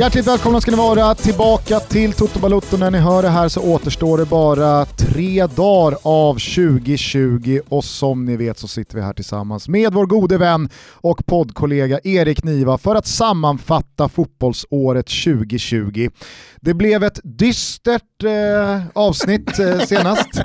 Hjärtligt välkomna ska ni vara tillbaka till Toto Balotto. När ni hör det här så återstår det bara tre dagar av 2020 och som ni vet så sitter vi här tillsammans med vår gode vän och poddkollega Erik Niva för att sammanfatta fotbollsåret 2020. Det blev ett dystert eh, avsnitt eh, senast.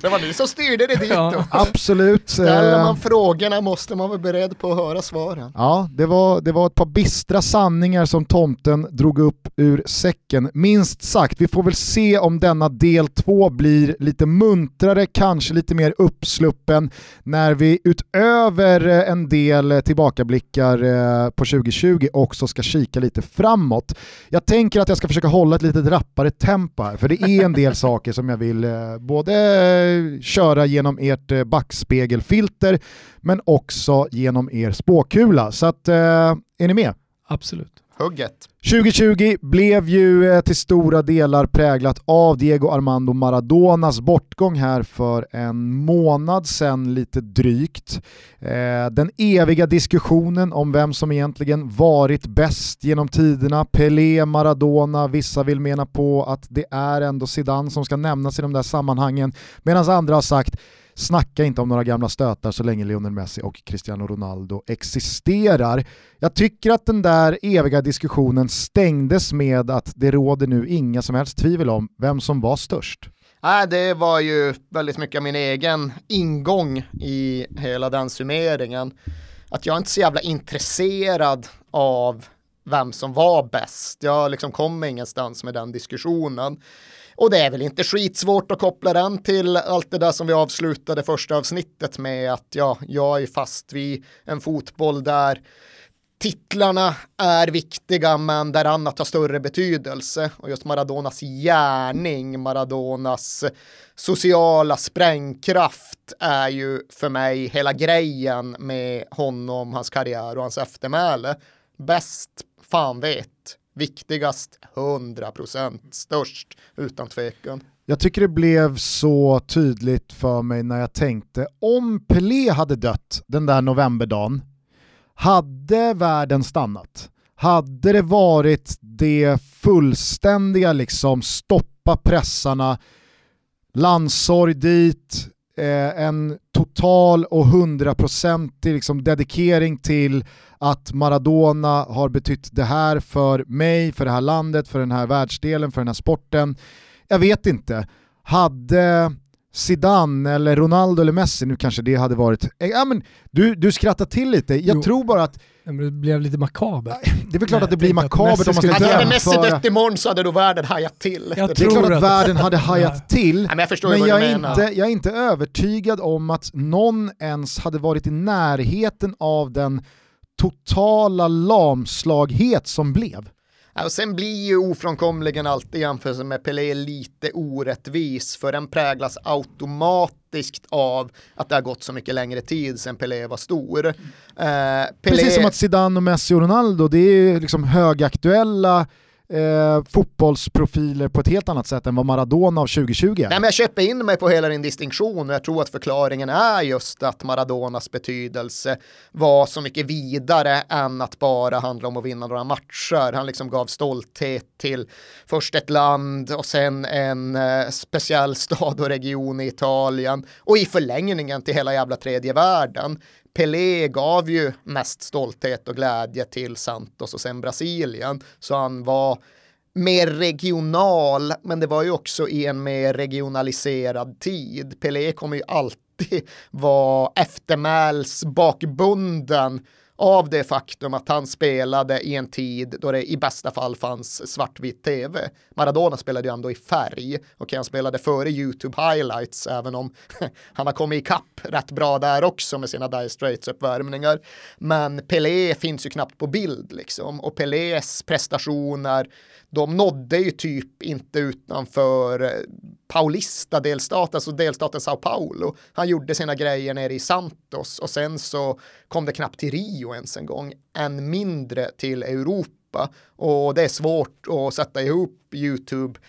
Det var ni som styrde det dit Ja. Absolut. Ställer eh, man frågorna måste man vara beredd på att höra svaren. Ja, det var, det var ett par bistra sanningar som tomten drog upp ur säcken, minst sagt. Vi får väl se om denna del två blir lite muntrare, kanske lite mer uppsluppen, när vi utöver eh, en del tillbakablickar eh, på 2020 också ska kika lite framåt. Jag tänker att jag ska försöka hålla ett lite rappare tempo här, för det är en del saker som jag vill eh, både köra genom ert backspegelfilter, men också genom er spåkula. Så att, är ni med? Absolut. Hugget. 2020 blev ju eh, till stora delar präglat av Diego Armando Maradonas bortgång här för en månad sedan lite drygt. Eh, den eviga diskussionen om vem som egentligen varit bäst genom tiderna, Pelé, Maradona, vissa vill mena på att det är ändå Zidane som ska nämnas i de där sammanhangen, medan andra har sagt Snacka inte om några gamla stötar så länge Lionel Messi och Cristiano Ronaldo existerar. Jag tycker att den där eviga diskussionen stängdes med att det råder nu inga som helst tvivel om vem som var störst. Nej, det var ju väldigt mycket min egen ingång i hela den summeringen. Att jag är inte så jävla intresserad av vem som var bäst. Jag liksom kom ingenstans med den diskussionen. Och det är väl inte skitsvårt att koppla den till allt det där som vi avslutade första avsnittet med att ja, jag är fast vid en fotboll där titlarna är viktiga men där annat har större betydelse och just Maradonas gärning, Maradonas sociala sprängkraft är ju för mig hela grejen med honom, hans karriär och hans eftermäle. Bäst, fan vet, viktigast, 100%, störst, utan tvekan. Jag tycker det blev så tydligt för mig när jag tänkte om Pelé hade dött den där novemberdagen, hade världen stannat? Hade det varit det fullständiga liksom stoppa pressarna, landsorg dit, eh, en total och hundraprocentig liksom dedikering till att Maradona har betytt det här för mig, för det här landet, för den här världsdelen, för den här sporten. Jag vet inte. Hade Zidane eller Ronaldo eller Messi, nu kanske det hade varit... eh, Ja, men, du, du skrattar till lite, jag Jo. tror bara att Ja, men Det blev lite makabert. det är väl klart Nej, att det blir makabert om man Messi ska skulle Hade dö. Messi dött imorgon så hade då världen hajat till. Jag Det- är klart att att- världen hade hajat till, men jag men jag är, inte, jag är inte övertygad om att någon ens hade varit i närheten av den totala lamslaghet som blev. Och sen blir ju ofrånkomligen alltid jämförelsen med Pelé lite orättvis för den präglas automatiskt av att det har gått så mycket längre tid sedan Pelé var stor. Eh, Pelé, Precis som att Zidane och Messi och Ronaldo, det är liksom högaktuella eh, fotbollsprofiler på ett helt annat sätt än vad Maradona av 2020 är. Nej, men jag köper in mig på hela din distinktion och jag tror att förklaringen är just att Maradonas betydelse var så mycket vidare än att bara handla om att vinna några matcher. Han liksom gav stolthet till först ett land och sen en eh, speciell stad och region i Italien och i förlängningen till hela jävla tredje världen. Pelé gav ju mest stolthet och glädje till Santos och sen Brasilien, så han var mer regional, men det var ju också i en mer regionaliserad tid. Pelé kommer ju alltid vara eftermälsbakbunden av det faktum att han spelade i en tid då det i bästa fall fanns svartvit tv. Maradona spelade ju ändå i färg och han spelade före YouTube highlights även om han har kommit ikapp rätt bra där också med sina Dire Straits uppvärmningar. Men Pelé finns ju knappt på bild liksom och Pelés prestationer de nådde ju typ inte utanför eh, Paulista-delstaten, alltså delstaten Sao Paulo. Han gjorde sina grejer nere i Santos och sen så kom det knappt till Rio ens en gång, än mindre till Europa. Och det är svårt att sätta ihop YouTube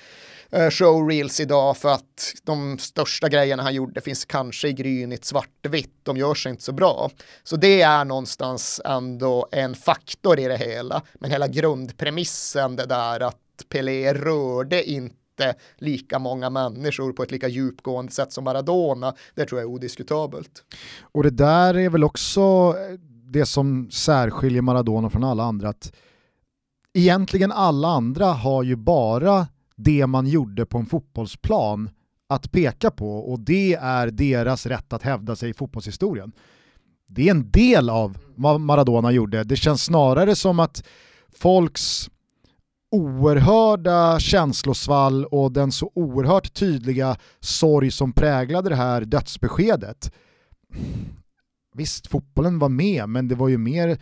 Eh, showreels idag för att de största grejerna han gjorde finns kanske i grynigt svartvitt. De gör sig inte så bra. Så det är någonstans ändå en faktor i det hela. Men hela grundpremissen det där att Pelé rörde inte lika många människor på ett lika djupgående sätt som Maradona, det tror jag är odiskutabelt. Och det där är väl också det som särskiljer Maradona från alla andra, att egentligen alla andra har ju bara det man gjorde på en fotbollsplan att peka på och det är deras rätt att hävda sig i fotbollshistorien. Det är en del av vad Maradona gjorde. Det känns snarare som att folks oerhörda känslosvall och den så oerhört tydliga sorg som präglade det här dödsbeskedet. Visst, fotbollen var med, men det var ju mer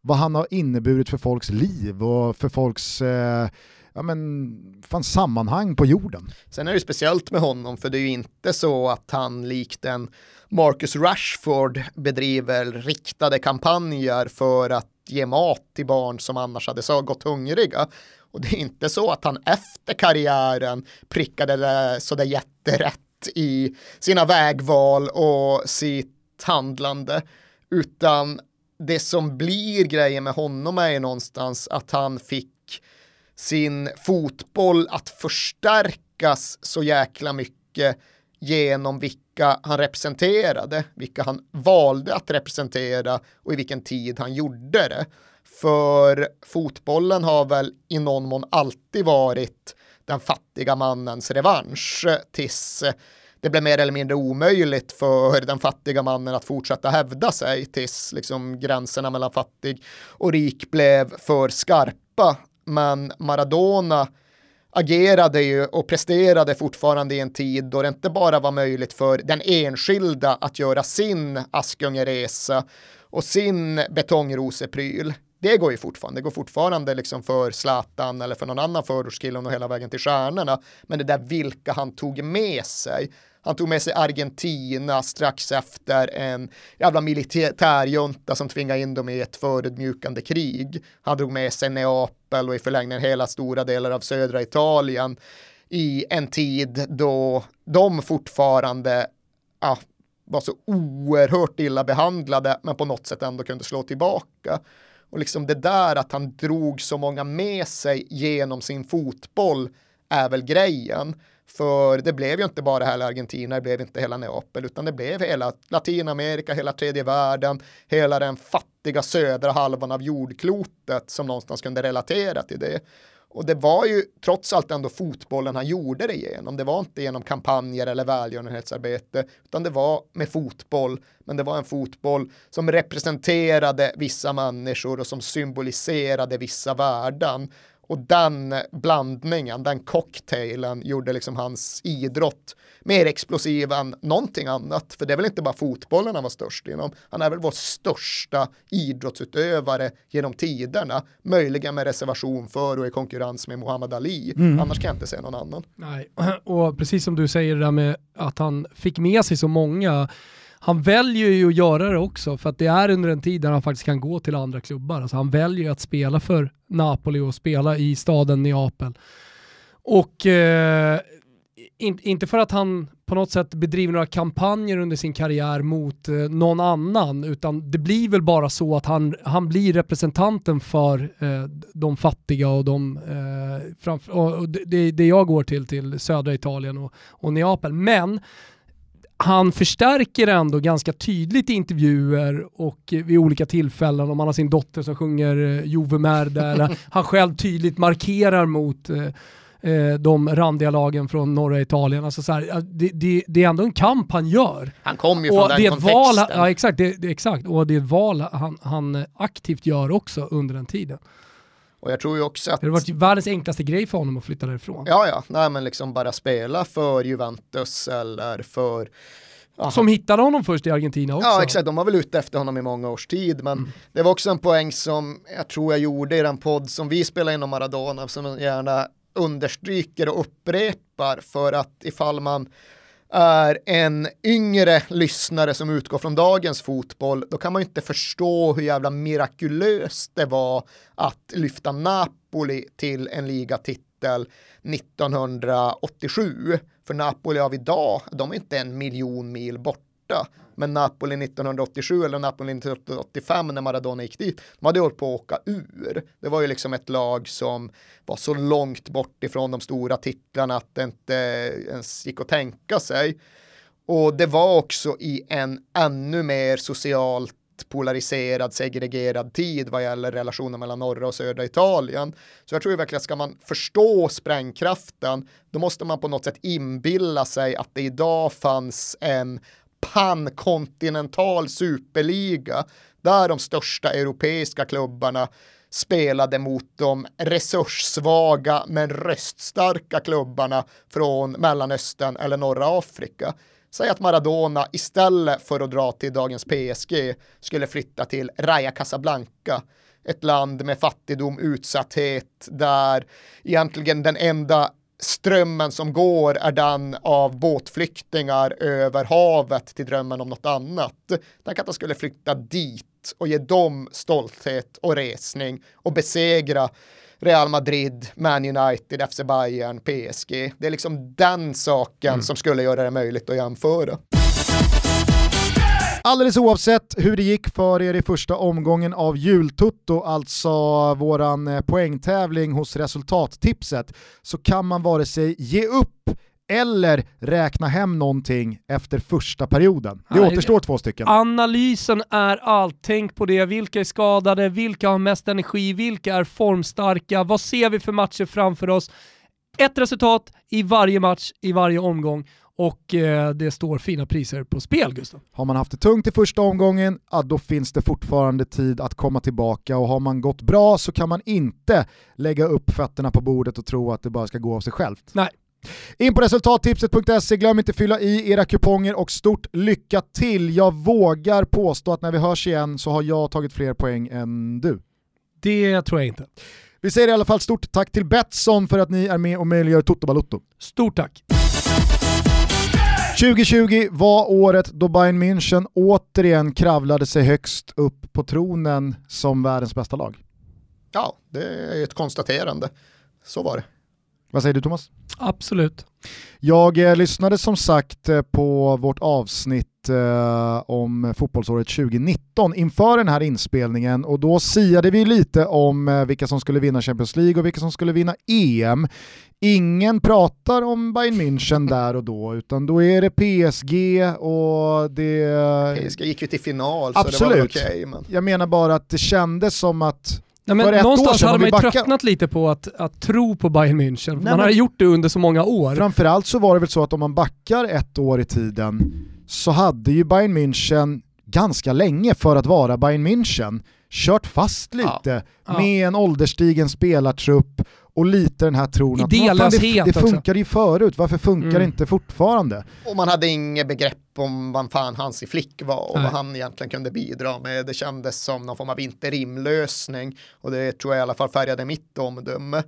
vad han har inneburit för folks liv och för folks eh, ja, men, fan, sammanhang på jorden. Sen är det speciellt med honom, för det är ju inte så att han likt en Marcus Rashford bedriver riktade kampanjer för att ge mat till barn som annars hade så gått hungriga. Och det är inte så att han efter karriären prickade det sådär jätterätt i sina vägval och sitt handlande, utan det som blir grejen med honom är ju någonstans att han fick sin fotboll att förstärkas så jäkla mycket genom vilka han representerade, vilka han valde att representera och i vilken tid han gjorde det. För fotbollen har väl i någon mån alltid varit den fattiga mannens revansch tills det blev mer eller mindre omöjligt för den fattiga mannen att fortsätta hävda sig tills liksom gränserna mellan fattig och rik blev för skarpa. Men Maradona agerade ju och presterade fortfarande i en tid då det inte bara var möjligt för den enskilda att göra sin Askungeresa och sin betongrosepryl det går ju fortfarande. Det går fortfarande liksom för Zlatan eller för någon annan förortskille och hela vägen till stjärnorna. Men det där vilka han tog med sig. Han tog med sig Argentina strax efter en jävla militärjunta som tvingade in dem i ett förödmjukande krig. Han drog med sig Neapel och i förlängningen hela stora delar av södra Italien i en tid då de fortfarande ja, var så oerhört illa behandlade men på något sätt ändå kunde slå tillbaka. Och liksom det där att han drog så många med sig genom sin fotboll är väl grejen. För det blev ju inte bara hela Argentina, det blev inte hela Neapel, utan det blev hela Latinamerika, hela tredje världen, hela den fattiga södra halvan av jordklotet som någonstans kunde relatera till det. Och det var ju trots allt ändå fotbollen han gjorde det genom. Det var inte genom kampanjer eller välgörenhetsarbete, utan det var med fotboll. Men det var en fotboll som representerade vissa människor och som symboliserade vissa värden. Och den blandningen, den cocktailen gjorde liksom hans idrott mer explosiv än någonting annat. För det är väl inte bara fotbollen han var störst inom. Han är väl vår största idrottsutövare genom tiderna. Möjligen med reservation för och i konkurrens med Muhammad Ali. Mm. Annars kan jag inte se någon annan. Nej, och precis som du säger det där med att han fick med sig så många han väljer ju att göra det också för att det är under en tid där han faktiskt kan gå till andra klubbar. Alltså han väljer att spela för Napoli och spela i staden Neapel. Och eh, in, inte för att han på något sätt bedriver några kampanjer under sin karriär mot eh, någon annan, utan det blir väl bara så att han, han blir representanten för eh, de fattiga och de, eh, framför, och det, det jag går till, till södra Italien och, och Neapel. Men han förstärker ändå ganska tydligt i intervjuer och vid olika tillfällen om han har sin dotter som sjunger eh, Jove Merde eller han själv tydligt markerar mot eh, eh, de randiga lagen från norra Italien. Alltså så här, det, det, det, är ändå en kamp han gör. Han kommer ju från den det kontexten. Val, ja exakt, det, exakt, och det är ett val han, han aktivt gör också under den tiden. Och jag tror ju också att... Det har varit världens enklaste grej för honom att flytta därifrån. Ja, ja, nej men liksom bara spela för Juventus eller för Aha. Som hittade honom först i Argentina också. Ja exakt, de var väl ute efter honom i många års tid. Men mm. det var också en poäng som jag tror jag gjorde i den podd som vi spelade inom Maradona. Som jag gärna understryker och upprepar för att ifall man är en yngre lyssnare som utgår från dagens fotboll, då kan man ju inte förstå hur jävla mirakulöst det var att lyfta Napoli till en ligatitel 1987. För Napoli av idag, de är inte en miljon mil bort borta. Men Napoli 1987 eller Napoli 1985 när Maradona gick dit, de hade hållit på att åka ur. Det var ju liksom ett lag som var så långt bort ifrån de stora titlarna att det inte ens gick att tänka sig. Och det var också i en ännu mer socialt polariserad, segregerad tid vad gäller relationen mellan norra och södra Italien. Så jag tror verkligen att ska man förstå sprängkraften, då måste man på något sätt inbilla sig att det idag fanns en pankontinental superliga där de största europeiska klubbarna spelade mot de resurssvaga men röststarka klubbarna från Mellanöstern eller norra Afrika. Säg att Maradona istället för att dra till dagens PSG skulle flytta till Raja Casablanca, ett land med fattigdom, utsatthet, där egentligen den enda strömmen som går är den av båtflyktingar över havet till drömmen om något annat. Tänk att han skulle flytta dit och ge dem stolthet och resning och besegra Real Madrid, Man United, FC Bayern, PSG. Det är liksom den saken mm. som skulle göra det möjligt att jämföra. Alldeles oavsett hur det gick för er i första omgången av jultutto, alltså våran eh, poängtävling hos resultattipset, så kan man vare sig ge upp eller räkna hem någonting efter första perioden. Det Nej, återstår två stycken. Analysen är allt. Tänk på det. Vilka är skadade? Vilka har mest energi? Vilka är formstarka? Vad ser vi för matcher framför oss? Ett resultat i varje match, i varje omgång och eh, det står fina priser på spel Gustav. Har man haft det tungt i första omgången, ja, då finns det fortfarande tid att komma tillbaka och har man gått bra så kan man inte lägga upp fötterna på bordet och tro att det bara ska gå av sig självt. Nej. In på resultattipset.se, glöm inte fylla i era kuponger och stort lycka till. Jag vågar påstå att när vi hörs igen så har jag tagit fler poäng än du. Det tror jag inte. Vi säger i alla fall stort tack till Betsson för att ni är med och möjliggör Toto Balotto. Stort tack! 2020 var året då Bayern München återigen kravlade sig högst upp på tronen som världens bästa lag. Ja, det är ett konstaterande. Så var det. Vad säger du Thomas? Absolut. Jag eh, lyssnade som sagt eh, på vårt avsnitt eh, om fotbollsåret 2019 inför den här inspelningen och då siade vi lite om eh, vilka som skulle vinna Champions League och vilka som skulle vinna EM. Ingen pratar om Bayern München där och då, utan då är det PSG och det... PSG gick ju till final Absolut. så det var okej. Okay, men... Jag menar bara att det kändes som att Ja, men någonstans hade man ju tröttnat lite på att, att tro på Bayern München. Nej, man men... hade gjort det under så många år. Framförallt så var det väl så att om man backar ett år i tiden så hade ju Bayern München ganska länge för att vara Bayern München kört fast lite ja. med en ålderstigen spelartrupp och lite den här tron att det, det funkar ju förut, varför funkar mm. det inte fortfarande? Och man hade inget begrepp om vad fan Hansi Flick var och Nej. vad han egentligen kunde bidra med. Det kändes som någon form av interimlösning och det tror jag i alla fall färgade mitt omdöme.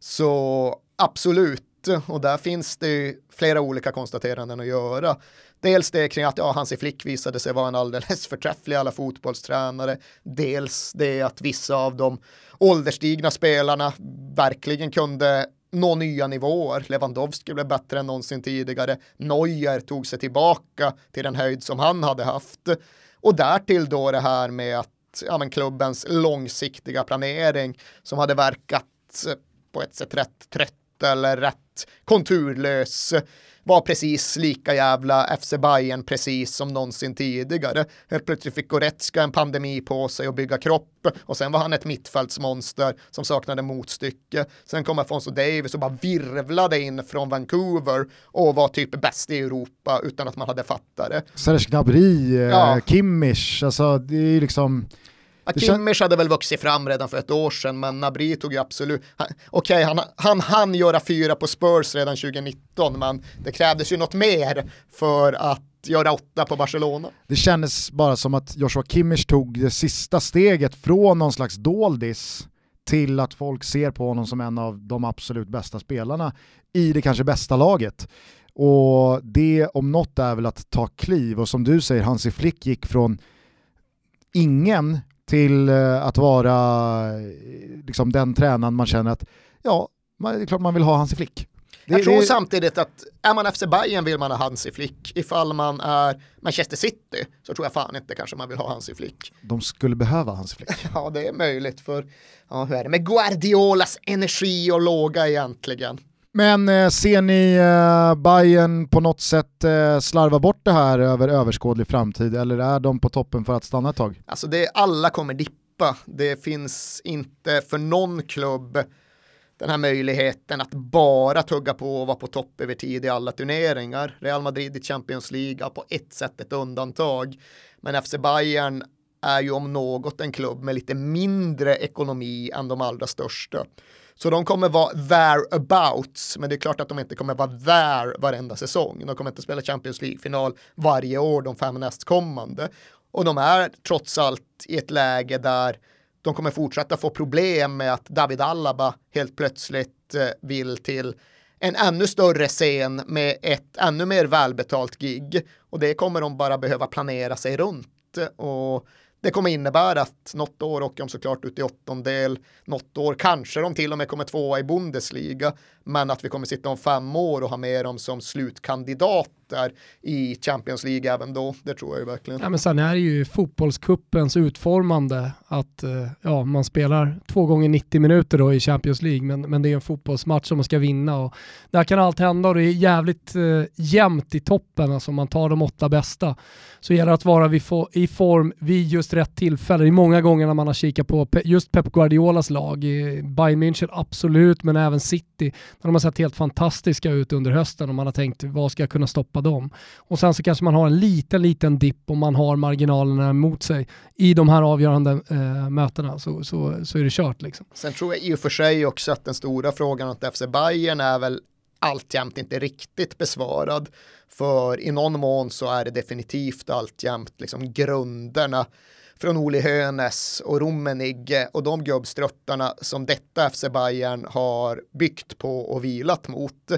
Så absolut, och där finns det flera olika konstateranden att göra. Dels det kring att ja, Hansi Flick visade sig vara en alldeles förträfflig alla fotbollstränare. Dels det att vissa av de ålderstigna spelarna verkligen kunde nå nya nivåer. Lewandowski blev bättre än någonsin tidigare. Neuer tog sig tillbaka till den höjd som han hade haft. Och därtill då det här med att ja, men klubbens långsiktiga planering som hade verkat på ett sätt rätt trött eller rätt konturlös var precis lika jävla FC Bayern precis som någonsin tidigare. Helt plötsligt fick Goretzka en pandemi på sig och bygga kropp och sen var han ett mittfältsmonster som saknade motstycke. Sen kom Afonso Davis och bara virvlade in från Vancouver och var typ bäst i Europa utan att man hade fattat det. Serge Gnabry, eh, ja. Kimmich, alltså det är ju liksom Kimmich hade väl vuxit fram redan för ett år sedan, men Nabri tog ju absolut, okej, okay, han, han hann göra fyra på Spurs redan 2019, men det krävdes ju något mer för att göra åtta på Barcelona. Det kändes bara som att Joshua Kimmich tog det sista steget från någon slags doldis till att folk ser på honom som en av de absolut bästa spelarna i det kanske bästa laget. Och det om något är väl att ta kliv och som du säger, Hansi Flick gick från ingen till eh, att vara liksom, den tränaren man känner att ja, det är klart man vill ha Hansi Flick. Det, jag tror det... samtidigt att är man FC Bayern vill man ha Hansi Flick. Ifall man är Manchester City så tror jag fan inte kanske man vill ha Hansi Flick. De skulle behöva Hansi Flick. ja, det är möjligt för, ja, hur är det med Guardiolas energi och låga egentligen? Men eh, ser ni eh, Bayern på något sätt eh, slarva bort det här över överskådlig framtid eller är de på toppen för att stanna ett tag? Alltså det, alla kommer dippa. Det finns inte för någon klubb den här möjligheten att bara tugga på och vara på topp över tid i alla turneringar. Real Madrid i Champions League på ett sätt ett undantag. Men FC Bayern är ju om något en klubb med lite mindre ekonomi än de allra största. Så de kommer vara thereabouts, men det är klart att de inte kommer vara där varenda säsong. De kommer inte spela Champions League-final varje år de fem nästkommande. Och de är trots allt i ett läge där de kommer fortsätta få problem med att David Alaba helt plötsligt eh, vill till en ännu större scen med ett ännu mer välbetalt gig och det kommer de bara behöva planera sig runt och det kommer innebära att något år åker de såklart ut i åttondel, något år kanske de till och med kommer tvåa i Bundesliga, men att vi kommer sitta om fem år och ha med dem som slutkandidater i Champions League även då, det tror jag ju verkligen. Ja, men sen är det ju fotbollskuppens utformande att eh, ja, man spelar två gånger 90 minuter då i Champions League, men, men det är en fotbollsmatch som man ska vinna och där kan allt hända och det är jävligt eh, jämnt i toppen, alltså man tar de åtta bästa så gäller det att vara i form vid just rätt tillfälle. Det är många gånger när man har kikat på just Pep Guardiolas lag, Bayern München absolut, men även City, när de har sett helt fantastiska ut under hösten och man har tänkt vad ska jag kunna stoppa dem? Och sen så kanske man har en liten, liten dipp om man har marginalerna emot sig i de här avgörande eh, mötena så, så, så är det kört liksom. Sen tror jag i och för sig också att den stora frågan åt FC Bayern är väl alltjämt inte riktigt besvarad. För i någon mån så är det definitivt alltjämt liksom grunderna från Oli Hönes och Rummenigge och de gubbstruttarna som detta FC Bayern har byggt på och vilat mot.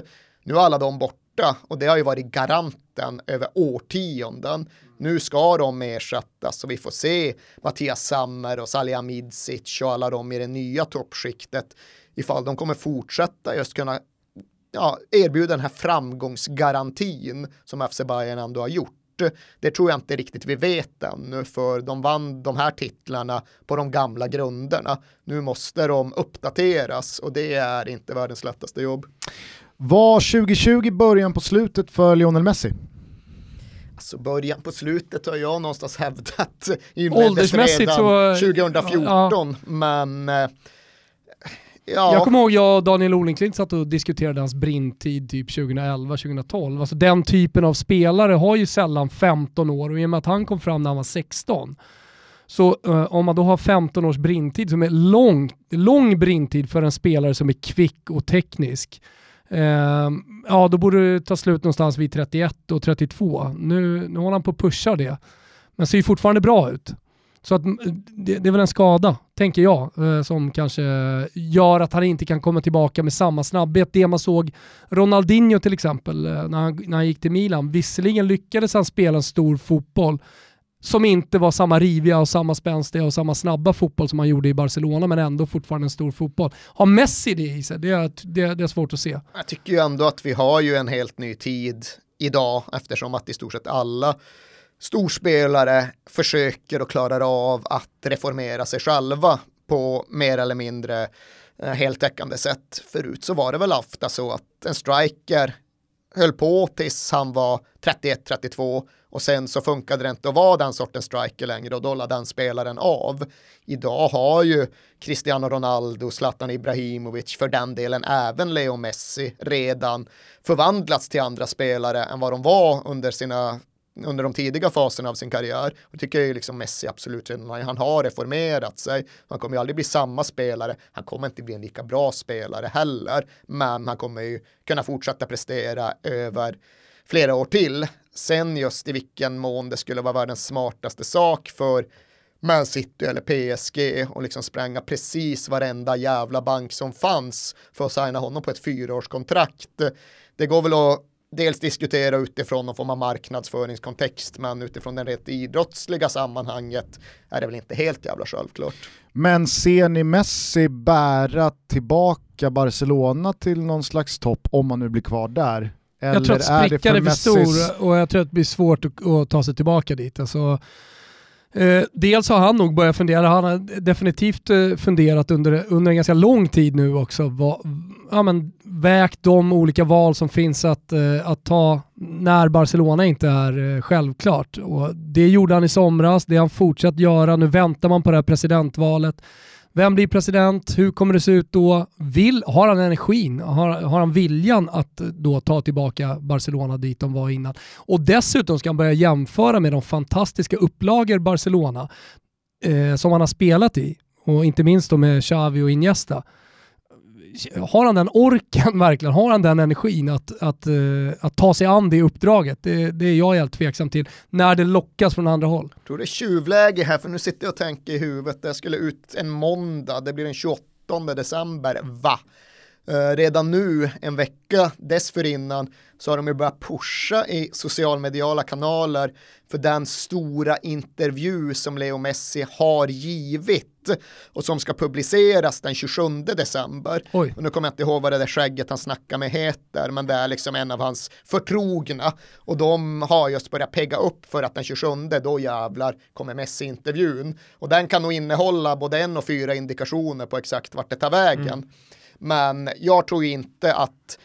Nu är alla de borta och det har ju varit garanten över årtionden. Nu ska de ersättas och vi får se Mattias Sammer och Salihamidzic och alla de i det nya toppskiktet ifall de kommer fortsätta just kunna ja, erbjuda den här framgångsgarantin som FC Bayern ändå har gjort. Det tror jag inte riktigt vi vet ännu, för de vann de här titlarna på de gamla grunderna. Nu måste de uppdateras och det är inte världens lättaste jobb. Var 2020 början på slutet för Lionel Messi? Alltså början på slutet har jag någonstans hävdat Åldersmässigt redan så, 2014, ja. men eh, Ja. Jag kommer ihåg jag och Daniel Olenklint satt och diskuterade hans brintid typ 2011-2012. Alltså den typen av spelare har ju sällan 15 år och i och med att han kom fram när han var 16 så uh, om man då har 15 års brintid som är lång, lång brintid för en spelare som är kvick och teknisk, uh, ja då borde det ta slut någonstans vid 31 och 32. Nu, nu håller han på att pusha det, men ser ju fortfarande bra ut. Så att, eh, det, det, är väl en skada, tänker jag, eh, som kanske gör att han inte kan komma tillbaka med samma snabbhet. Det man såg Ronaldinho till exempel, eh, när han, när han gick till Milan. Visserligen lyckades han spela en stor fotboll som inte var samma riviga och samma spänstiga och samma snabba fotboll som han gjorde i Barcelona, men ändå fortfarande en stor fotboll. Har Messi det i sig? Det är, det, det är svårt att se. Jag tycker ju ändå att vi har ju en helt ny tid idag, eftersom att i stort sett alla storspelare försöker och klarar av att reformera sig själva på mer eller mindre eh, heltäckande sätt. Förut så var det väl ofta så att en striker höll på tills han var 31-32 och sen så funkade det inte att vara den sortens striker längre och då lade den spelaren av. Idag har ju Cristiano Ronaldo, Zlatan Ibrahimovic, för den delen även Leo Messi redan förvandlats till andra spelare än vad de var under sina under de tidiga faserna av sin karriär. Och tycker jag liksom Messi absolut redan, han har reformerat sig. Han kommer ju aldrig bli samma spelare. Han kommer inte bli en lika bra spelare heller. Men han kommer ju kunna fortsätta prestera över flera år till. Sen just i vilken mån det skulle vara världens smartaste sak för Man City eller PSG och liksom spränga precis varenda jävla bank som fanns för att signa honom på ett fyraårskontrakt. Det går väl att dels diskutera utifrån någon form av marknadsföringskontext, men utifrån det rent idrottsliga sammanhanget är det väl inte helt jävla självklart. Men ser ni Messi bära tillbaka Barcelona till någon slags topp om man nu blir kvar där? Eller jag tror att sprickan är för, är för stor och jag tror att det blir svårt att, att ta sig tillbaka dit. Alltså, Eh, dels har han nog börjat fundera, han har definitivt eh, funderat under, under en ganska lång tid nu också, va, ja, men, vägt de olika val som finns att, eh, att ta när Barcelona inte är eh, självklart. Och det gjorde han i somras, det har han fortsatt göra, nu väntar man på det här presidentvalet. Vem blir president? Hur kommer det se ut då? Vill, har han energin? Har, har han viljan att eh, då ta tillbaka Barcelona dit de var innan? Och dessutom ska han börja jämföra med de fantastiska upplagor Barcelona eh, som han har spelat i och inte minst då med Xavi och Iniesta har han den orken verkligen? Har han den energin att, att, uh, att ta sig an det uppdraget? Det, det är jag helt tveksam till när det lockas från andra håll. Jag tror det är tjuvläge här, för nu sitter jag och tänker i huvudet, det skulle ut en måndag, det blir den 28 december, va? Uh, redan nu, en vecka dessförinnan, så har de ju börjat pusha i socialmediala kanaler för den stora intervju som Leo Messi har givit och som ska publiceras den 27 december. Oj. Och nu kommer jag inte ihåg vad det där skägget han snackar med heter, men det är liksom en av hans förtrogna och de har just börjat pegga upp för att den 27 då jävlar kommer Messi-intervjun och den kan nog innehålla både en och fyra indikationer på exakt vart det tar vägen. Mm. Men jag tror inte att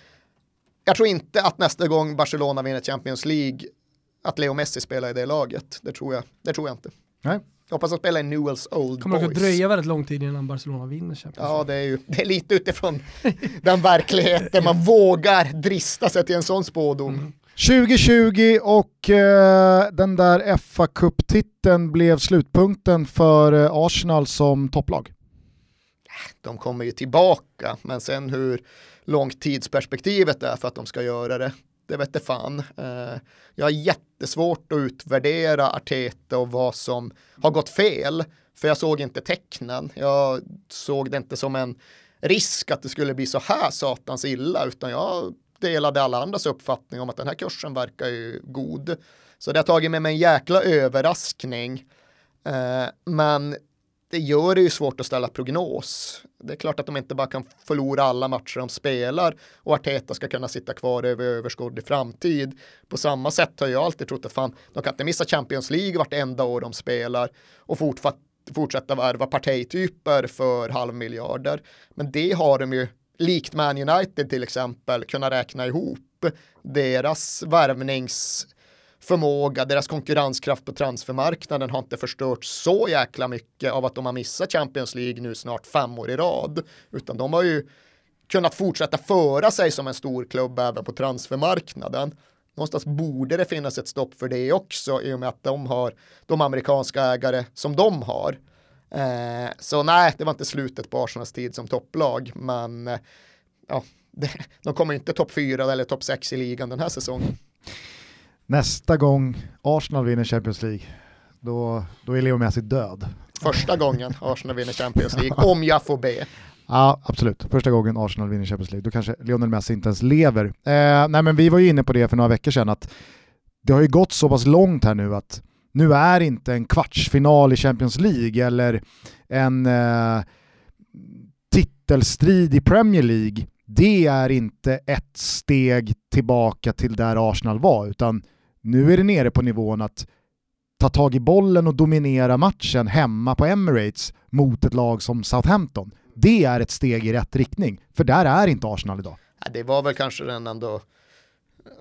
jag tror inte att nästa gång Barcelona vinner Champions League att Leo Messi spelar i det laget. Det tror jag, det tror jag inte. Nej. Jag hoppas att spela i Newells Old Kommer Boys. Kommer att dröja väldigt lång tid innan Barcelona vinner Champions League. Ja, det är ju det är lite utifrån den verkligheten man vågar drista sig till en sån spådom. Mm. 2020 och eh, den där fa Cup-titeln blev slutpunkten för eh, Arsenal som topplag. De kommer ju tillbaka, men sen hur långt tidsperspektivet är för att de ska göra det, det vet jag fan. Eh, jag har jättesvårt att utvärdera Arteta och vad som har gått fel, för jag såg inte tecknen. Jag såg det inte som en risk att det skulle bli så här satans illa, utan jag delade alla andras uppfattning om att den här kursen verkar ju god. Så det har tagit med mig en jäkla överraskning. Eh, men det gör det ju svårt att ställa prognos. Det är klart att de inte bara kan förlora alla matcher de spelar och Arteta ska kunna sitta kvar över överskådlig framtid. På samma sätt har jag alltid trott att fan, de kan inte missa Champions League vartenda år de spelar och fortsätta värva partityper för halvmiljarder. Men det har de ju, likt Man United till exempel, kunnat räkna ihop. Deras värvnings förmåga, deras konkurrenskraft på transfermarknaden har inte förstört så jäkla mycket av att de har missat Champions League nu snart fem år i rad, utan de har ju kunnat fortsätta föra sig som en stor klubb även på transfermarknaden. Någonstans borde det finnas ett stopp för det också i och med att de har de amerikanska ägare som de har. Eh, så nej, det var inte slutet på Arsenals tid som topplag, men eh, ja, det, de kommer inte topp fyra eller topp sex i ligan den här säsongen nästa gång Arsenal vinner Champions League, då, då är Leo Messi död. Första gången Arsenal vinner Champions League, om jag får be. Ja, absolut. Första gången Arsenal vinner Champions League, då kanske Lionel Messi inte ens lever. Eh, nej, men vi var ju inne på det för några veckor sedan, att det har ju gått så pass långt här nu att nu är inte en kvartsfinal i Champions League eller en eh, titelstrid i Premier League, det är inte ett steg tillbaka till där Arsenal var, utan nu är det nere på nivån att ta tag i bollen och dominera matchen hemma på Emirates mot ett lag som Southampton. Det är ett steg i rätt riktning, för där är inte Arsenal idag. det var väl kanske den ändå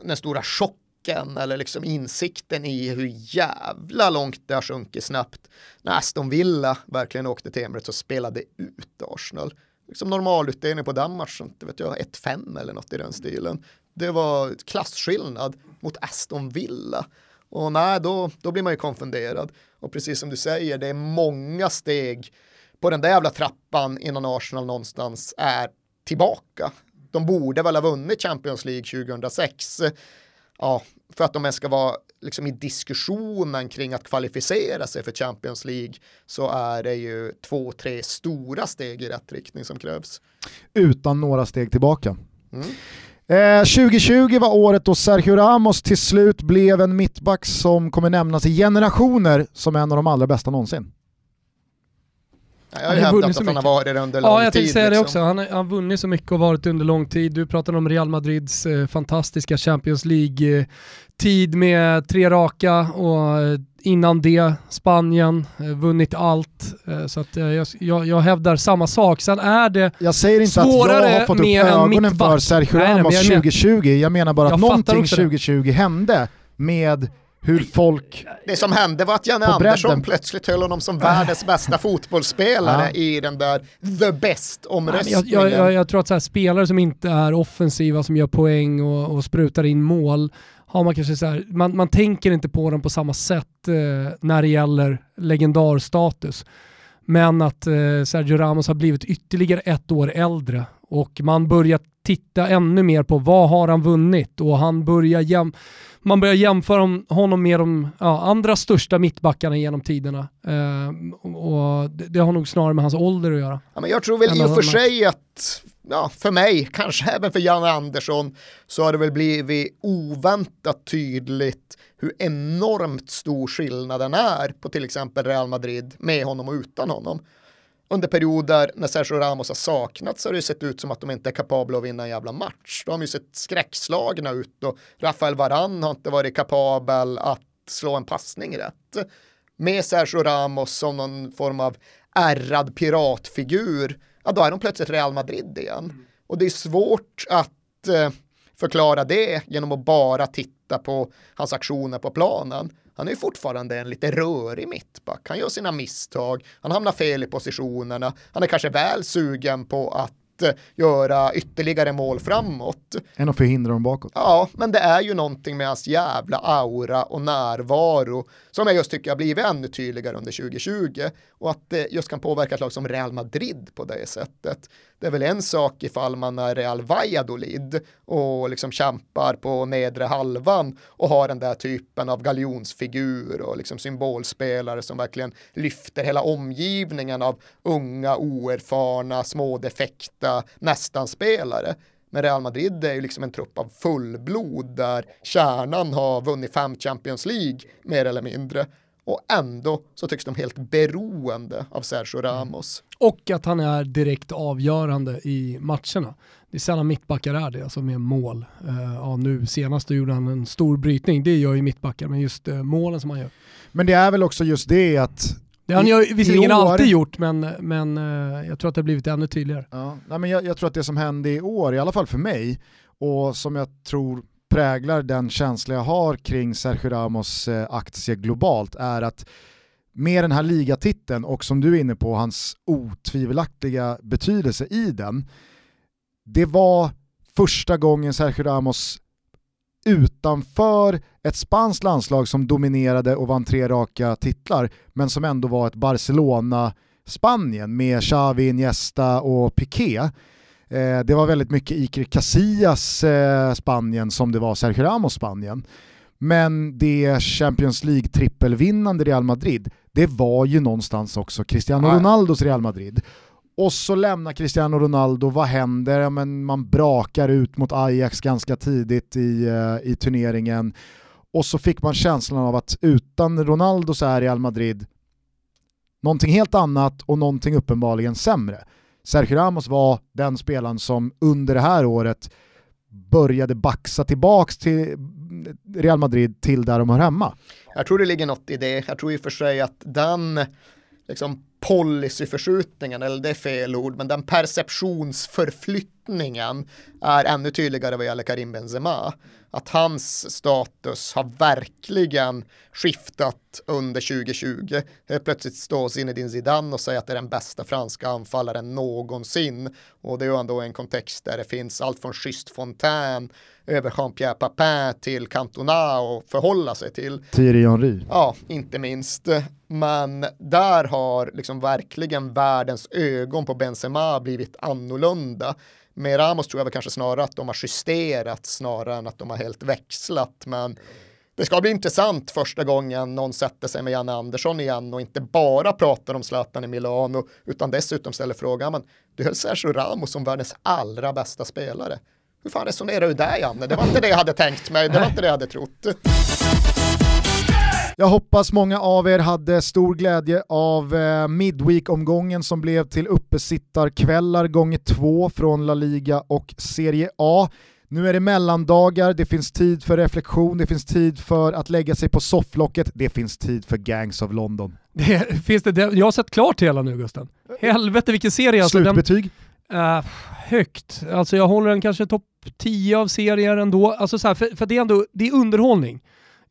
den stora chocken eller liksom insikten i hur jävla långt det har sjunkit snabbt när Aston Villa verkligen åkte till Emirates och spelade ut Arsenal. Liksom normalutdelning på den matchen, inte vet jag, 1-5 eller något i den stilen. Det var klasskillnad mot Aston Villa. Och nej, då, då blir man ju konfunderad. Och precis som du säger, det är många steg på den där jävla trappan innan Arsenal någonstans är tillbaka. De borde väl ha vunnit Champions League 2006. Ja, för att de ens ska vara liksom i diskussionen kring att kvalificera sig för Champions League så är det ju två, tre stora steg i rätt riktning som krävs. Utan några steg tillbaka. Mm. Eh, 2020 var året då Sergio Ramos till slut blev en mittback som kommer nämnas i generationer som en av de allra bästa någonsin. Jag har ju hävdat att han har varit det under lång tid. Ja, jag tänkte säga liksom. det också. Han har, vunnit så mycket och varit under lång tid. Du pratade om Real Madrids eh, fantastiska Champions League-tid med tre raka och eh, innan det Spanien, eh, vunnit allt. Eh, så att, eh, jag, jag, jag hävdar samma sak. Sen är det Jag säger inte att jag har fått upp ögonen för Sergio Ramos nej, nej, 2020, jag menar bara att någonting 2020 hände med hur folk... Det som hände var att Janne Andersson plötsligt höll honom som världens bästa fotbollsspelare ja. i den där the best-omröstningen. Jag, jag, jag, tror att så här, spelare som inte är offensiva, som gör poäng och, och sprutar in mål, har man kanske så här, man, man tänker inte på dem på samma sätt eh, när det gäller legendarstatus. Men att eh, Sergio Ramos har blivit ytterligare ett år äldre och man börjar titta ännu mer på vad har han vunnit och han börjar jäm man börjar jämföra honom med de ja, andra största mittbackarna genom tiderna. Eh, och det, det, har nog snarare med hans ålder att göra. Ja, men jag tror väl i och för sig att, ja, för mig, kanske även för Janne Andersson, så har det väl blivit oväntat tydligt hur enormt stor skillnaden är på till exempel Real Madrid med honom och utan honom under perioder när Sergio Ramos har saknats har det sett ut som att de inte är kapabla att vinna en jävla match. De har ju sett skräckslagna ut och Rafael Varan har inte varit kapabel att slå en passning rätt. Med Sergio Ramos som någon form av ärrad piratfigur, ja då är de plötsligt Real Madrid igen. Och det är svårt att eh, förklara det genom att bara titta på hans aktioner på planen. Han är fortfarande en lite rörig mittback. Han gör sina misstag, han hamnar fel i positionerna, han är kanske väl sugen på att göra ytterligare mål framåt. Än att förhindra dem bakåt. Ja, men det är ju någonting med hans jävla aura och närvaro som jag just tycker har blivit ännu tydligare under 2020 och att det just kan påverka ett lag som Real Madrid på det sättet. Det är väl en sak ifall man är Real Valladolid och liksom kämpar på nedre halvan och har den där typen av galjonsfigur och liksom symbolspelare som verkligen lyfter hela omgivningen av unga, oerfarna, små defekta nästan-spelare. Men Real Madrid är ju liksom en trupp av fullblod där kärnan har vunnit fem Champions League mer eller mindre och ändå så tycks de helt beroende av Sergio mm. Ramos. Och att han är direkt avgörande i matcherna. Det är sällan mittbackar är det, alltså med mål. Uh, ja, nu senast gjorde han en stor brytning, det gör ju mittbackar, men just uh, målen som han gör. Men det är väl också just det att det har ju visserligen alltid gjort, men, men uh, jag tror att det har blivit ännu tydligare. Ja, nej, men jag, jag tror att det som hände i år, i alla fall för mig, och som jag tror präglar den känsla jag har kring Sergio Ramos eh, aktie globalt är att med den här ligatiteln och som du är inne på, hans otvivelaktiga betydelse i den, det var första gången Sergio Ramos utanför ett spanskt landslag som dominerade och vann tre raka titlar, men som ändå var ett Barcelona-Spanien med Xavi, Iniesta och Piqué Eh, det var väldigt mycket Iker Casillas eh, Spanien som det var Sergio Ramos Spanien. Men det Champions League-trippelvinnande Real Madrid, det var ju någonstans också Cristiano Ronaldos Real Madrid. Och så lämnar Cristiano Ronaldo, vad händer? Ja, men man brakar ut mot Ajax ganska tidigt i, eh, i turneringen. Och så fick man känslan av att utan Ronaldo så är Real Madrid någonting helt annat och någonting uppenbarligen sämre. Sergio Ramos var den spelaren som under det här året började baxa tillbaks till Real Madrid till där de hör hemma. Jag tror det ligger något i det. Jag tror i och för sig att den liksom, policyförskjutningen, eller det är fel ord, men den perceptionsförflyttningen är ännu tydligare vad gäller Karim Benzema. Att hans status har verkligen skiftat under 2020. Plötsligt står Zinedine Zidane och säger att det är den bästa franska anfallaren någonsin. Och det är ju ändå en kontext där det finns allt från Schysst Fontaine över Jean-Pierre Papin till Cantona och förhålla sig till. Thierry Henry. Ja, inte minst. Men där har liksom verkligen världens ögon på Benzema blivit annorlunda. Med Ramos tror jag väl kanske snarare att de har justerat snarare än att de har helt växlat. Men det ska bli intressant första gången någon sätter sig med Janne Andersson igen och inte bara pratar om Zlatan i Milano utan dessutom ställer frågan, men du höll Sergio Ramos som världens allra bästa spelare. Hur fan resonerar du där Janne? Det var inte det jag hade tänkt mig, det var inte det jag hade trott. Jag hoppas många av er hade stor glädje av eh, Midweek-omgången som blev till uppesittarkvällar gånger två från La Liga och Serie A. Nu är det mellandagar, det finns tid för reflektion, det finns tid för att lägga sig på sofflocket, det finns tid för Gangs of London. Det, finns det, jag har sett klart hela nu Gusten. Helvete vilken serie. Alltså, Slutbetyg? Den, uh, högt. Alltså jag håller den kanske topp 10 av serier ändå. Alltså så här, för, för det är ändå det är underhållning.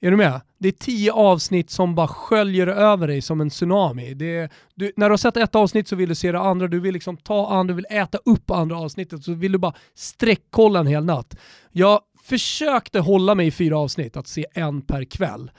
Är du med? Det är tio avsnitt som bara sköljer över dig som en tsunami. Det, du, när du har sett ett avsnitt så vill du se det andra, du vill liksom ta andra, du vill äta upp andra avsnittet, så vill du bara sträckkolla en hel natt. Jag försökte hålla mig i fyra avsnitt, att se en per kväll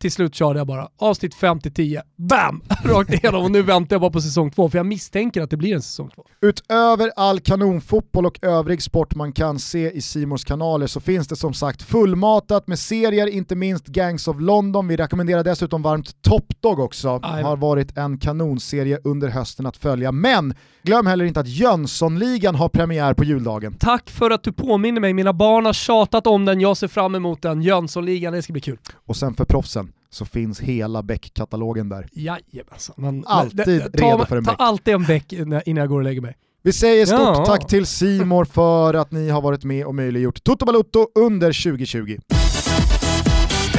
till slut körde jag bara avsnitt 5 10, BAM! Rakt igenom och nu väntar jag bara på säsong 2 för jag misstänker att det blir en säsong 2. Utöver all kanonfotboll och övrig sport man kan se i Simors kanaler så finns det som sagt fullmatat med serier, inte minst Gangs of London. Vi rekommenderar dessutom varmt Top Dog också. Det har varit en kanonserie under hösten att följa. Men glöm heller inte att Jönssonligan har premiär på juldagen. Tack för att du påminner mig. Mina barn har tjatat om den, jag ser fram emot den. Jönssonligan, det ska bli kul. Och sen för proffsen, så finns hela Beck-katalogen där. Jajamensan. Men, alltid ta, redo för en Ta Beck. alltid en Beck innan jag går och lägger mig. Vi säger stort ja. tack till Simor för att ni har varit med och möjliggjort Toto Balutto under 2020.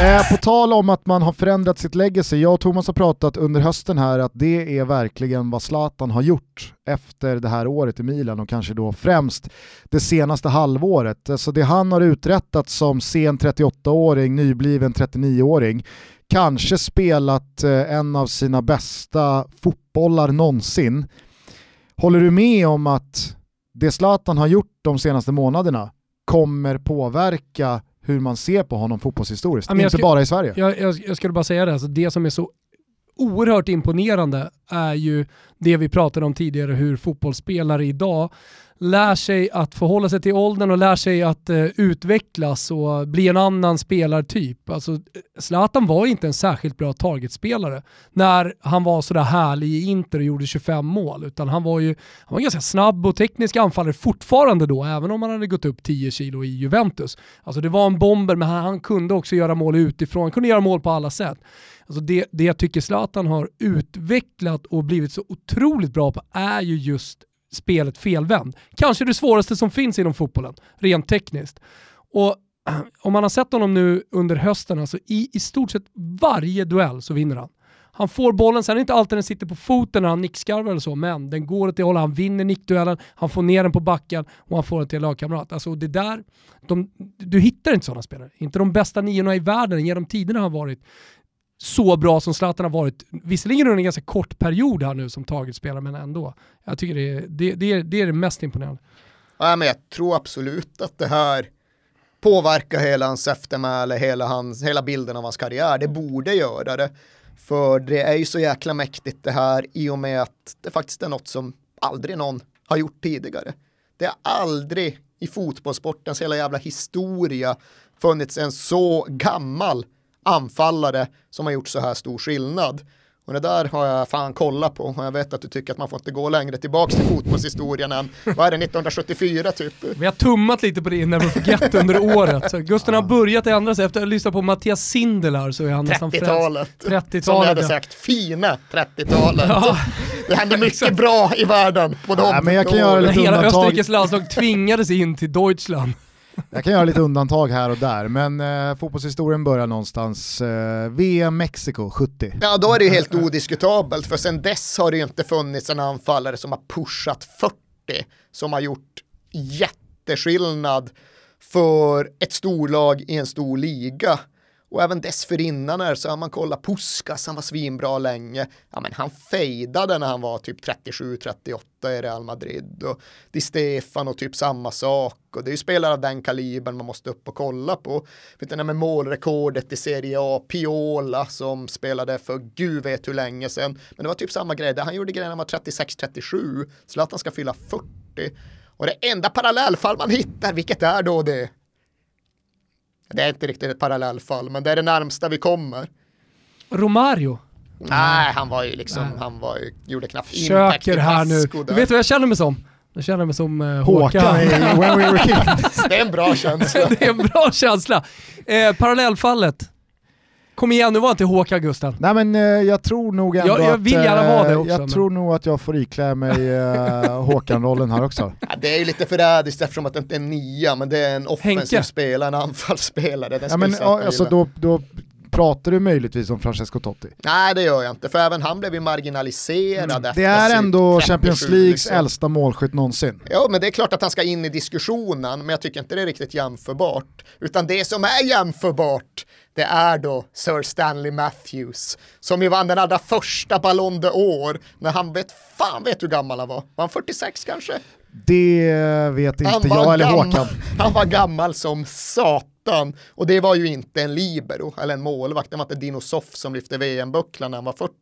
Eh, på tal om att man har förändrat sitt legacy, jag och Thomas har pratat under hösten här att det är verkligen vad Zlatan har gjort efter det här året i Milan och kanske då främst det senaste halvåret. Alltså det han har uträttat som sen 38-åring, nybliven 39-åring, kanske spelat eh, en av sina bästa fotbollar någonsin. Håller du med om att det Zlatan har gjort de senaste månaderna kommer påverka hur man ser på honom fotbollshistoriskt, inte ska, bara i Sverige. Jag, jag, jag skulle bara säga det, alltså det som är så oerhört imponerande är ju det vi pratade om tidigare, hur fotbollsspelare idag lär sig att förhålla sig till åldern och lär sig att eh, utvecklas och bli en annan spelartyp. Alltså, eh, Zlatan var inte en särskilt bra targetspelare när han var sådär härlig i Inter och gjorde 25 mål, utan han var ju han var ganska snabb och teknisk anfallare fortfarande då, även om han hade gått upp 10 kilo i Juventus. Alltså det var en bomber, men han, han kunde också göra mål utifrån, han kunde göra mål på alla sätt. Alltså det, det jag tycker Zlatan har utvecklat och blivit så otroligt bra på är ju just spelet felvänd. Kanske det svåraste som finns inom fotbollen, rent tekniskt. Och om man har sett honom nu under hösten, alltså i, i stort sett varje duell så vinner han. Han får bollen, sen är det inte alltid den sitter på foten när han nickskarvar eller så, men den går åt det hållet, han vinner nickduellen, han får ner den på backen och han får den till en lagkamrat. Alltså det där, de, du hittar inte sådana spelare. Inte de bästa niorna i världen genom tiderna har varit så bra som Zlatan har varit, visserligen under en ganska kort period här nu som targetspelare, men ändå. Jag tycker det är det, det, är, det, är det mest imponerande. Ja, men jag tror absolut att det här påverkar hela hans eftermäle, hela, hans, hela bilden av hans karriär. Det borde göra det. För det är ju så jäkla mäktigt det här i och med att det faktiskt är något som aldrig någon har gjort tidigare. Det har aldrig i fotbollssportens hela jävla historia funnits en så gammal anfallare som har gjort så här stor skillnad. Och det där har jag fan kollat på och jag vet att du tycker att man får inte gå längre tillbaka till fotbollshistorien än, vad är det, 1974 typ? Vi har tummat lite på det Never Forget under året. Så Gusten har börjat ändra sig efter att ha lyssnat på Mattias Sindelar så är han nästan 30-talet. 30-talet. Som jag hade sagt, fina 30-talet. Ja. Det hände mycket bra i världen på de ja, men jag kan göra lite Hela Österrikes landslag tvingades in till Deutschland. Jag kan göra lite undantag här och där, men eh, fotbollshistorien börjar någonstans. Eh, VM Mexiko 70. Ja, då är det ju helt odiskutabelt, för sen dess har det ju inte funnits en anfallare som har pushat 40, som har gjort jätteskillnad för ett storlag i en stor liga. Och även dessförinnan här så har man kollat Puskas, han var svinbra länge. Ja men han fejdade när han var typ 37-38 i Real Madrid. Och Di Stefano typ samma sak. Och det är ju spelare av den kalibern man måste upp och kolla på. Vet du, med målrekordet i Serie A, Piola som spelade för gud vet hur länge sedan. Men det var typ samma grej, han gjorde grejen när han var 36-37. Zlatan ska fylla 40. Och det enda parallellfall man hittar, vilket är då det? Det är inte riktigt ett parallellfall, men det är det närmsta vi kommer. Romario? Nej, han var ju liksom, Nej. han var ju, gjorde knappt Köker här nu. Du vet vad jag känner mig som? Jag känner mig som eh, Håkan Håkan. i When We Were Kings. Det är en bra känsla. det är en bra känsla. Eh, parallellfallet. Kom igen, nu var inte Håkan Gusten. Nej men eh, jag tror nog ändå Jag- jag att, vill gärna eh, vara det också, Jag men- tror nog att jag får iklä mig eh, Håkan-rollen här också. Ja, det är ju lite förrädiskt eftersom att det inte är en nia, men det är en offensiv Henke. spelare, en anfallsspelare. Den Ja, men, alltså, då, då pratar du möjligtvis om Francesco Totti. Nej, det gör jag inte, för även han blev ju marginaliserad Mm. Det är ändå 37, Champions Leagues liksom. äldsta målskytt någonsin. Ja, men det är klart att han ska in i diskussionen, men jag tycker inte det är riktigt jämförbart. Utan det som är jämförbart, det är då Sir Stanley Matthews, som ju vann den allra första Ballon d'Or, när han vet fan vet hur gammal han var. Var han 46 kanske? Det vet inte jag eller gammal, Håkan. han var gammal som satan. Och det var ju inte en libero eller en målvakt. Det var inte Dino Soff som lyfte VM-bucklan när han var 40.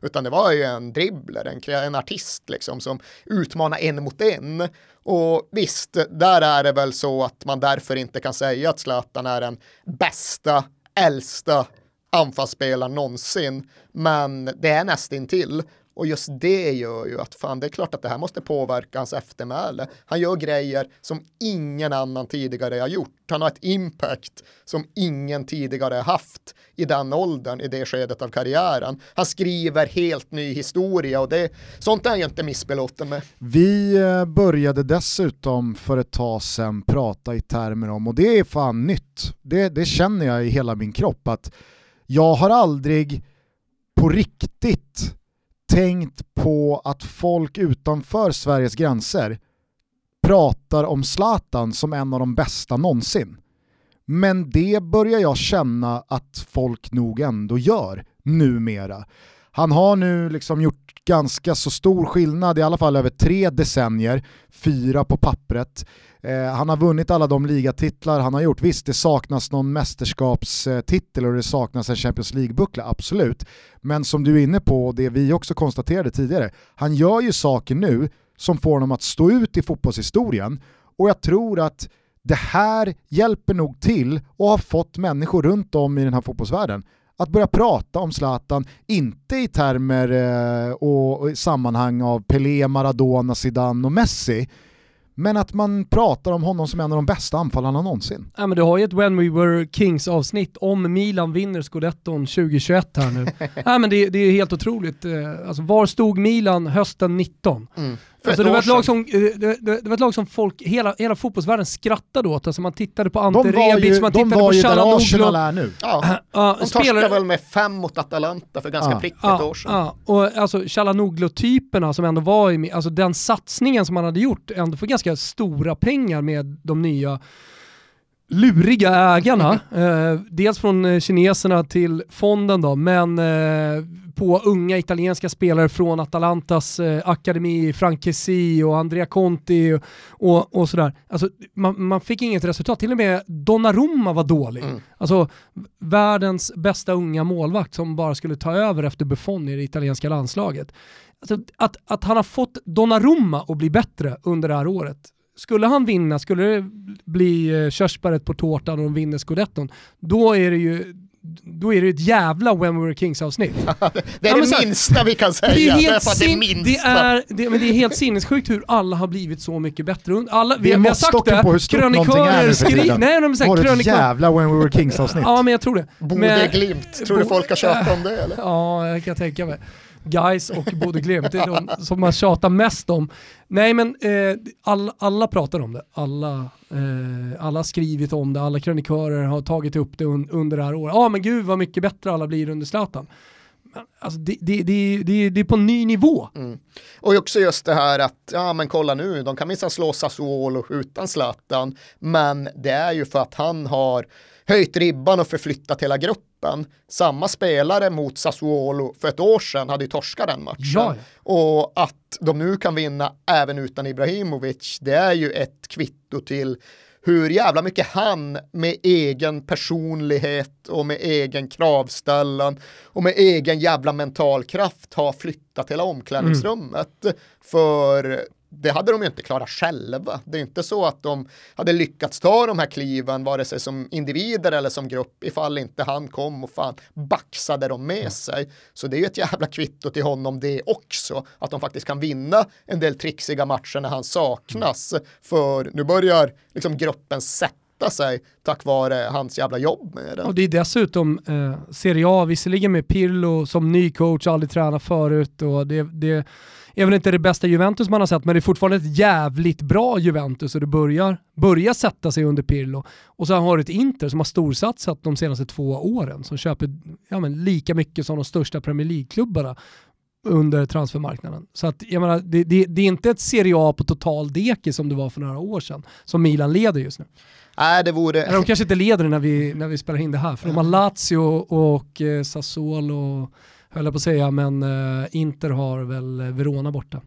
Utan det var ju en dribbler, en, en artist liksom som utmanar en mot en. Och visst, där är det väl så att man därför inte kan säga att Zlatan är den bästa, äldsta anfallsspelaren någonsin. Men det är nästintill. Och just det gör ju att fan, det är klart att det här måste påverka hans eftermäle. Han gör grejer som ingen annan tidigare har gjort. Han har ett impact som ingen tidigare har haft i den åldern, i det skedet av karriären. Han skriver helt ny historia och det, sånt är jag inte missbelåten med. Vi eh, började dessutom för ett tag sedan prata i termer om, och det är fan nytt, det, det känner jag i hela min kropp, att jag har aldrig på riktigt tänkt på att folk utanför Sveriges gränser pratar om Zlatan som en av de bästa någonsin. Men det börjar jag känna att folk nog ändå gör numera. Han har nu liksom gjort ganska så stor skillnad, i alla fall över tre decennier, fyra på pappret. Eh, han har vunnit alla de ligatitlar han har gjort. Visst, det saknas någon mästerskapstitel och det saknas en Champions League-buckla, absolut. Men som du är inne på, och det vi också konstaterade tidigare, han gör ju saker nu som får honom att stå ut i fotbollshistorien och jag tror att det här hjälper nog till och har fått människor runt om i den här fotbollsvärlden att börja prata om Zlatan, inte i termer eh, och, och i sammanhang av Pelé, Maradona, Zidane och Messi, men att man pratar om honom som en av de bästa anfallarna någonsin. Ja, men du har ju ett When We Were Kings avsnitt om Milan vinner scudetton 2021 här nu. ja, men det, det är helt otroligt. Eh, Alltså, var stod Milan hösten 19? Mm. Alltså, det, var ett lag som, det, det, det var ett lag som folk, hela, hela fotbollsvärlden skrattade åt. Alltså man tittade på De Ante var Rebic, man de tittade var på ju där Chalanoglu. Arsenal är nu. Ja, Ja, de spelare- torskade väl med fem mot Atalanta för ganska Ja. prick ett Ja, år sedan. ja, och alltså Chalanoglu-typerna som ändå var i, alltså den satsningen som man hade gjort ändå för ganska stora pengar med de nya luriga ägarna. eh, dels från eh, kineserna till fonden då, men eh, på unga italienska spelare från Atalantas eh, akademi, Frank Kessie och Andrea Conti och, och, och sådär. Alltså, man, man fick inget resultat, till och med Donnarumma var dålig. Mm. Alltså världens bästa unga målvakt som bara skulle ta över efter Buffon i det italienska landslaget. Alltså, att, att han har fått Donnarumma att bli bättre under det här året. Skulle han vinna, skulle det bli eh, körsbäret på tårtan och de vinner scudetton, då är det ju då är det ett jävla When We Were Kings avsnitt. Det är Ja, det så minsta vi kan säga. Det är, är helt det är sin, det, är, det, men det är helt sinnessjukt hur alla har blivit så mycket bättre. Alla, vi, är vi har sagt det, på hur stort är krönikörer för skriver... Nej, de säger Var det ett krönikör... jävla When We Were Kings avsnitt? Ja, men jag tror det. Bode Men- Glimt, tror du folk har tjatat om det eller? Ja, jag kan tänka mig. Guys och Bode Glimt, det är de som man tjatar mest om. Nej men eh, all, alla pratar om det, alla, eh, alla har skrivit om det, alla krönikörer har tagit upp det un, under det här året. Ja men gud vad mycket bättre alla blir under Zlatan. Alltså, det, det, det, det, det är på en ny nivå. Mm. Och också just det här att, ja men kolla nu, de kan minsann slå Sassuolo utan Zlatan, men det är ju för att han har höjt ribban och förflyttat hela gruppen. Samma spelare mot Sassuolo för ett år sedan hade ju torskat den matchen. Ja, Och att de nu kan vinna även utan Ibrahimovic, det är ju ett kvitto till hur jävla mycket han med egen personlighet och med egen kravställan och med egen jävla mental kraft har flyttat hela omklädningsrummet. För det hade de ju inte klarat själva. Det är inte så att de hade lyckats ta de här kliven, vare sig som individer eller som grupp, ifall inte han kom och fan baxade dem med sig. Så det är ju ett jävla kvitto till honom det också, att de faktiskt kan vinna en del trixiga matcher när han saknas. För nu börjar liksom gruppen sätta sig tack vare hans jävla jobb med det. Och det är dessutom eh, Serie A, visserligen med Pirlo som ny coach, aldrig tränat förut och det, det är väl inte det bästa Juventus man har sett, men det är fortfarande ett jävligt bra Juventus och det börjar, börjar sätta sig under Pirlo. Och så har du ett Inter som har storsatsat de senaste två åren, som köper ja, men, lika mycket som de största Premier League-klubbarna under transfermarknaden. Så att, jag menar, det, det, det är inte ett Serie A på total deke som det var för några år sedan, som Milan leder just nu. Nej, det vore... Eller de kanske inte leder när vi, när vi spelar in det här, för de har Lazio och eh, Sassuolo höll jag på att säga, men uh, Inter har väl Verona borta.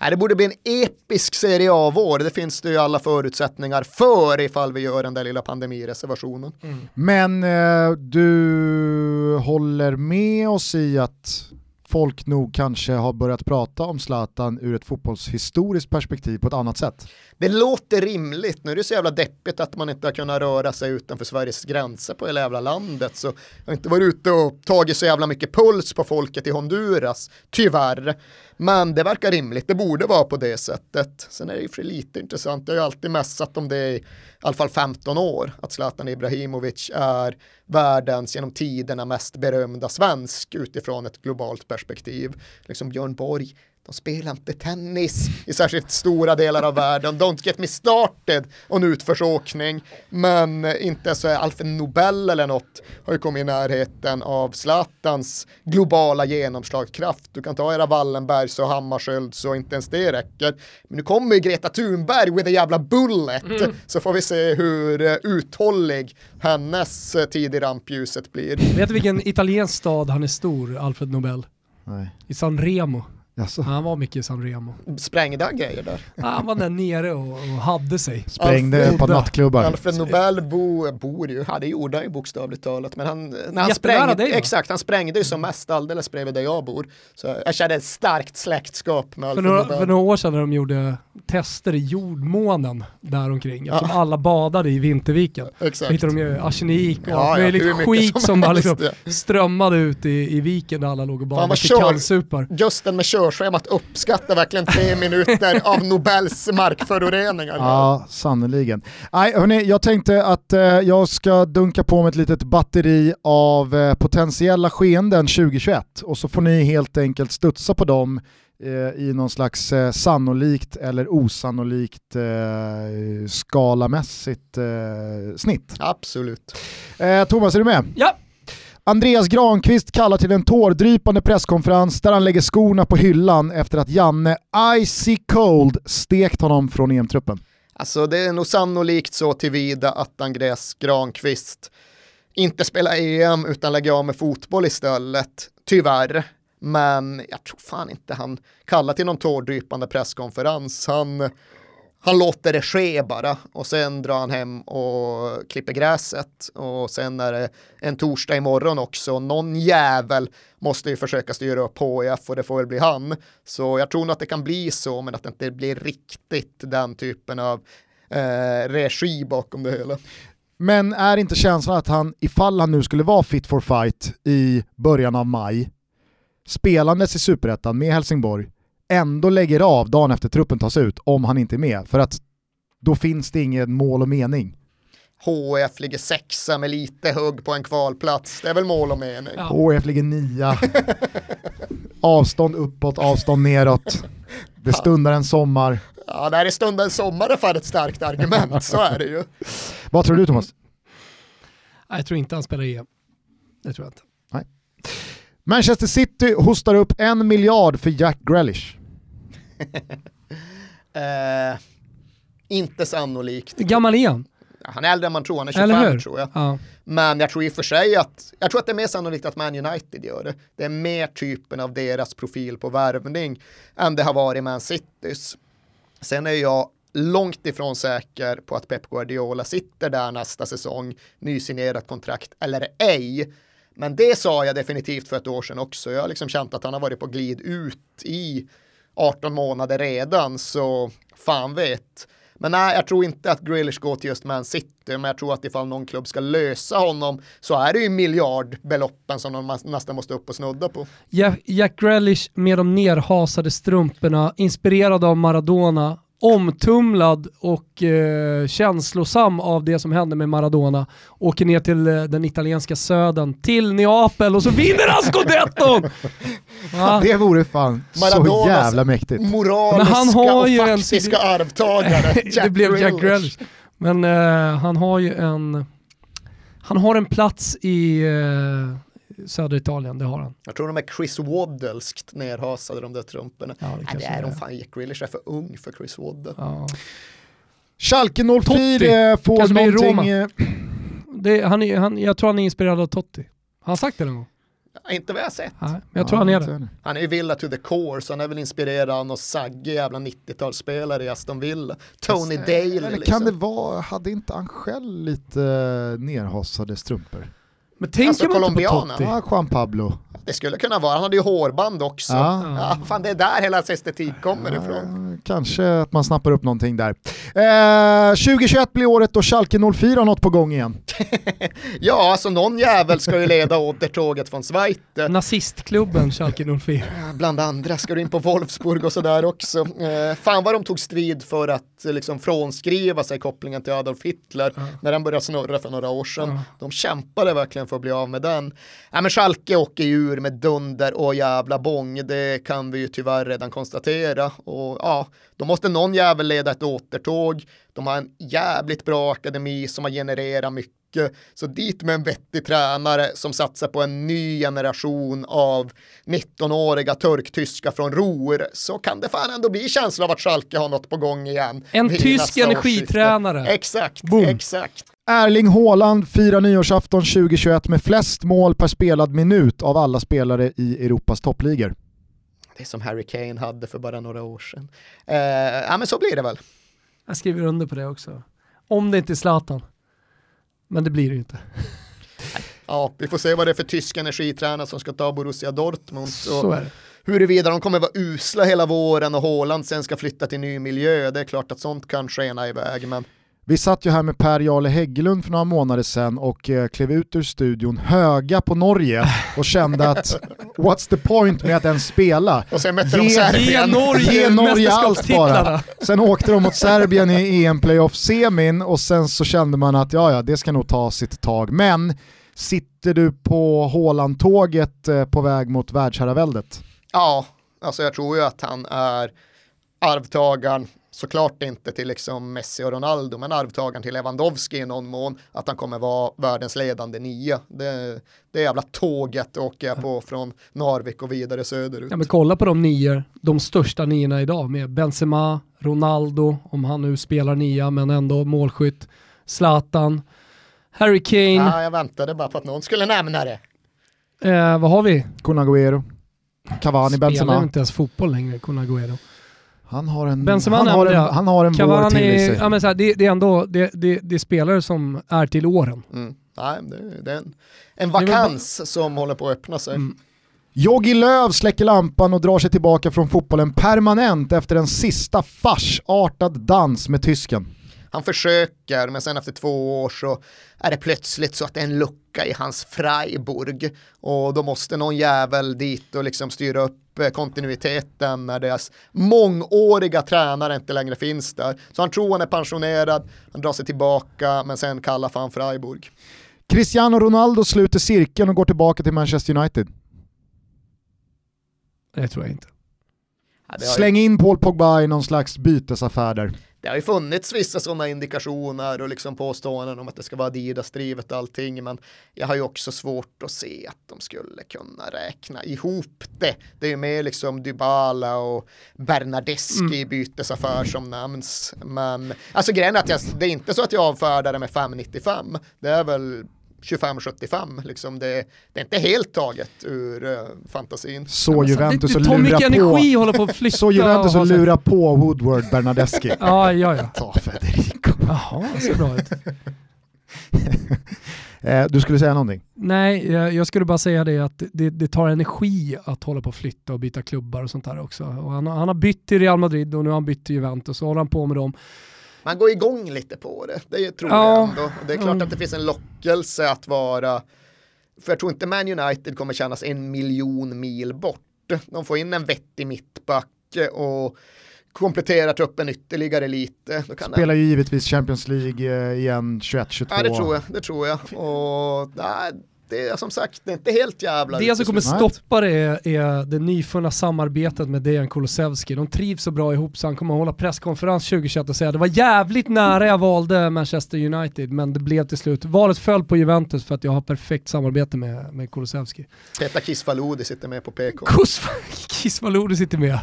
Nej, det borde bli en episk Serie A-vår. Det finns det ju alla förutsättningar för ifall vi gör den där lilla pandemireservationen. Mm. Men eh, du håller med oss i att folk nog kanske har börjat prata om Zlatan ur ett fotbollshistoriskt perspektiv på ett annat sätt. Det låter rimligt, nu är det så jävla deppigt att man inte har kunnat röra sig utanför Sveriges gränser på hela jävla landet så jag har inte varit ute och tagit så jävla mycket puls på folket i Honduras, tyvärr. Men det verkar rimligt, det borde vara på det sättet. Sen är det ju för lite intressant, jag har ju alltid mässat om det i alla fall 15 år, att Zlatan Ibrahimovic är världens genom tiderna mest berömda svensk utifrån ett globalt perspektiv. Liksom Björn Borg de spelar inte tennis i särskilt stora delar av världen. Don't get me started on utförsåkning. Men inte så är Alfred Nobel eller något har ju kommit i närheten av Zlatans globala genomslagskraft. Du kan ta era Wallenbergs och Hammarskjölds och inte ens det räcker. Men nu kommer ju Greta Thunberg with a jävla bullet. Mm. Så får vi se hur eh, uthållig hennes eh, tid i rampljuset blir. Vet du vilken italiensk stad han är stor, Alfred Nobel? Nej. I San Remo. Jaså. Han var mycket i San Remo. Sprängde han grejer där? han var där nere och, och hade sig. Sprängde Alfred, på nattklubbar. Alfred Nobel bo, bor ju, ja det gjorde han ju bokstavligt talat, men han, när han sprängde, dig, exakt, han sprängde ju som mest alldeles bredvid där jag bor. Så jag kände ett starkt släktskap med Alfred för några, Nobel. För några år sedan när de gjorde tester i jordmånen däromkring, ja. eftersom alla badade i Vinterviken. Exakt. Hittade de ju arsenik och ja, ja, skit som, som bara liksom strömmade ut i, i viken där alla låg och badade till kallsupar. Just den med körschemat uppskattar verkligen tre minuter av Nobels markföroreningar. Ja, sannerligen. Nej, hörni, jag tänkte att eh, jag ska dunka på med ett litet batteri av eh, potentiella skeenden 2021 och så får ni helt enkelt studsa på dem eh, i någon slags eh, sannolikt eller osannolikt eh, skalamässigt eh, snitt. Absolut. Eh, Thomas, är du med? Ja. Andreas Granqvist kallar till en tårdrypande presskonferens där han lägger skorna på hyllan efter att Janne Icy Cold stekt honom från EM-truppen. Alltså det är nog sannolikt så tillvida att Andreas Granqvist inte spelar EM utan lägger av med fotboll istället, tyvärr. Men jag tror fan inte han kallar till någon tårdrypande presskonferens. Han han låter det ske bara och sen drar han hem och klipper gräset och sen är det en torsdag imorgon också. Någon jävel måste ju försöka styra upp HIF och det får väl bli han. Så jag tror nog att det kan bli så men att det inte blir riktigt den typen av eh, regi bakom det hela. Men är inte känslan att han, ifall han nu skulle vara fit for fight i början av maj, spelandes i superettan med Helsingborg, ändå lägger av dagen efter truppen tas ut om han inte är med. För att då finns det inget mål och mening. HF ligger sexa med lite hugg på en kvalplats. Det är väl mål och mening. Ja. HF ligger nia. avstånd uppåt, avstånd neråt. Det stundar en sommar. Ja, när det stundar en sommar är för ett starkt argument, så är det ju. Vad tror du Thomas? Jag tror inte han spelar EM. Det tror jag inte. Nej. Manchester City hostar upp en miljard för Jack Grealish. eh, inte sannolikt. Hur gammal är han? Han är äldre än man tror, han är 25 tror jag. Ja. Men jag tror i och för sig att, jag tror att det är mer sannolikt att Man United gör det. Det är mer typen av deras profil på värvning än det har varit Man Citys. Sen är jag långt ifrån säker på att Pep Guardiola sitter där nästa säsong, nysignerat kontrakt eller ej. Men det sa jag definitivt för ett år sedan också. Jag har liksom känt att han har varit på glid ut i 18 månader redan, så fan vet. Men nej, jag tror inte att Grealish går till just Man City, men jag tror att ifall någon klubb ska lösa honom så är det ju miljardbeloppen som de nästan måste upp och snudda på. Jack, Jack Grealish med de nerhasade strumporna, inspirerad av Maradona, omtumlad och eh, känslosam av det som hände med Maradona, åker ner till eh, den italienska södern, till Neapel och så vinner han scudetton! Ja. Det vore fan Maradonas så jävla mäktigt. moraliska Men han har ju och faktiska en... arvtagare, Jack Det blev Jack Grealish. Men eh, han har ju en, han har en plats i eh, södra Italien, det har han. Jag tror de är Chris Waddelskt nerhasade de där trumporna. Ja, det, Nej, det är de fan, Jack Grealish är för ung för Chris Waddle. Ja. Schalke 04 får någonting... Eh, det, han, han, jag tror han är inspirerad av Totti. Har han sagt det någon gång? Inte vad jag har sett. Nej, men jag tror han är det. Han är ju Villa to the core, så han är väl inspirerad av någon saggig jävla 90-talsspelare i Aston Villa. Tony Fast, Dale. Eller liksom. kan det vara, hade inte Angel lite nerhasade strumpor? Men tänker alltså, man inte på Totti? Ja, Juan Pablo. Det skulle kunna vara, han hade ju hårband också. Ja. ja fan, det är där hela hans estetik kommer ja, ifrån. Kanske att man snappar upp någonting där. Eh, 2021 blir året då Schalke 04 har något på gång igen. ja, alltså någon jävel ska ju leda återtåget från Schweiz. Nazistklubben Schalke 04. Bland andra ska du in på Wolfsburg och sådär också. Eh, fan vad de tog strid för att liksom frånskriva sig kopplingen till Adolf Hitler ja. när den började snurra för några år sedan. Ja. De kämpade verkligen för att bli av med den. Ja, men Schalke åker ju ur med dunder och jävla bång, det kan vi ju tyvärr redan konstatera. Och ja, då måste någon jävel leda ett återtåg. De har en jävligt bra akademi som har genererat mycket. Så dit med en vettig tränare som satsar på en ny generation av 19-åriga turktyska från Ruhr så kan det fan ändå bli känsla av att Schalke har något på gång igen. En tysk energitränare. Exakt, Boom. exakt. Erling Haaland firar nyårsafton 2021 med flest mål per spelad minut av alla spelare i Europas toppligor. Det som Harry Kane hade för bara några år sedan. Eh, ja men så blir det väl. Jag skriver under på det också. Om det inte är Zlatan. Men det blir det inte. Ja, vi får se vad det är för tysk energitränare som ska ta Borussia Dortmund. Så är det. Huruvida de kommer vara usla hela våren och Haaland sen ska flytta till ny miljö, det är klart att sånt kan skena iväg. Men vi satt ju här med Per Jarle Hägglund för några månader sedan och eh, klev ut ur studion höga på Norge och kände att what's the point med att ens spela? Och sen mötte ge, de Serbien. Ge Norge, ge Norge allt bara. Sen åkte de mot Serbien i EM-playoff-semin och sen så kände man att ja, ja, det ska nog ta sitt tag. Men sitter du på Håland-tåget eh, på väg mot världsherraväldet? Ja, alltså jag tror ju att han är arvtagaren såklart inte till liksom Messi och Ronaldo, men arvtagaren till Lewandowski i någon mån, att han kommer vara världens ledande nia. Det, det jävla tåget åker jag på från Narvik och vidare söderut. Ja, men kolla på de nior, de största niorna idag med Benzema, Ronaldo, om han nu spelar nia men ändå målskytt, Zlatan, Harry Kane. Ja, jag väntade bara på att någon skulle nämna det. Eh, vad har vi? Kun Agüero. Cavani, Benzema. Spelar inte ens fotboll längre, Kun Agüero. Han har en, Benzema han har en, han har en vår till i sig. Ja, men så här, det, det, är ändå det, det, det är spelare som är till åren. Mm. Nej, det, det, är en, en vakans som håller på att öppna sig. Mm. Jogi Löv släcker lampan och drar sig tillbaka från fotbollen permanent efter en sista farsartad dans med tysken. Han försöker, men sen efter två år så är det plötsligt så att det är en lucka i hans Freiburg och då måste någon jävel dit och liksom styra upp kontinuiteten när deras mångåriga tränare inte längre finns där. Så han tror han är pensionerad, han drar sig tillbaka, men sen kallar han Freiburg. Cristiano Ronaldo sluter cirkeln och går tillbaka till Manchester United. Det tror jag inte. Ja, Släng in Paul Pogba i någon slags bytesaffär där det har ju funnits vissa sådana indikationer och liksom påståenden om att det ska vara Adidas-drivet och allting, men jag har ju också svårt att se att de skulle kunna räkna ihop det. Det är ju mer liksom Dybala och Bernadeschi mm. bytesaffär som nämns, men alltså grejen är att jag, det är inte så att jag avfärdar det med 595, det är väl 25-75, liksom det, det, är inte helt taget ur uh, fantasin. Så Juventus och lura på, energi håller på att flytta. Så Juventus och lura på Woodward Bernadeschi. ja, ja, ja. Ta Federico. Jaha, ser bra ut. Eh, du skulle säga någonting? Nej, jag, jag skulle bara säga det att det, det, tar energi att hålla på och flytta och byta klubbar och sånt där också. Och han, han har bytt till Real Madrid och nu har han bytt till Juventus så håller han på med dem. Man går igång lite på det, det tror ja. jag ändå. Och det är klart mm. att det finns en lockelse att vara, för jag tror inte Man United kommer kännas en miljon mil bort. De får in en vettig mittback och kompletterar truppen ytterligare lite. Spelar ju givetvis Champions League eh, igen 21-22. Ja det tror jag, det tror jag. Och nej, det är som sagt det är inte helt jävla Det som kommer stoppa det är, är det nyfunna samarbetet med Dejan Kulusevski. De trivs så bra ihop så han kommer att hålla presskonferens 2021 och säga det var jävligt nära jag valde Manchester United men det blev till slut, valet föll på Juventus för att jag har perfekt samarbete med, med Kulusevski. Petar Kisvalodi sitter med på PK. Kisvalodi sitter med.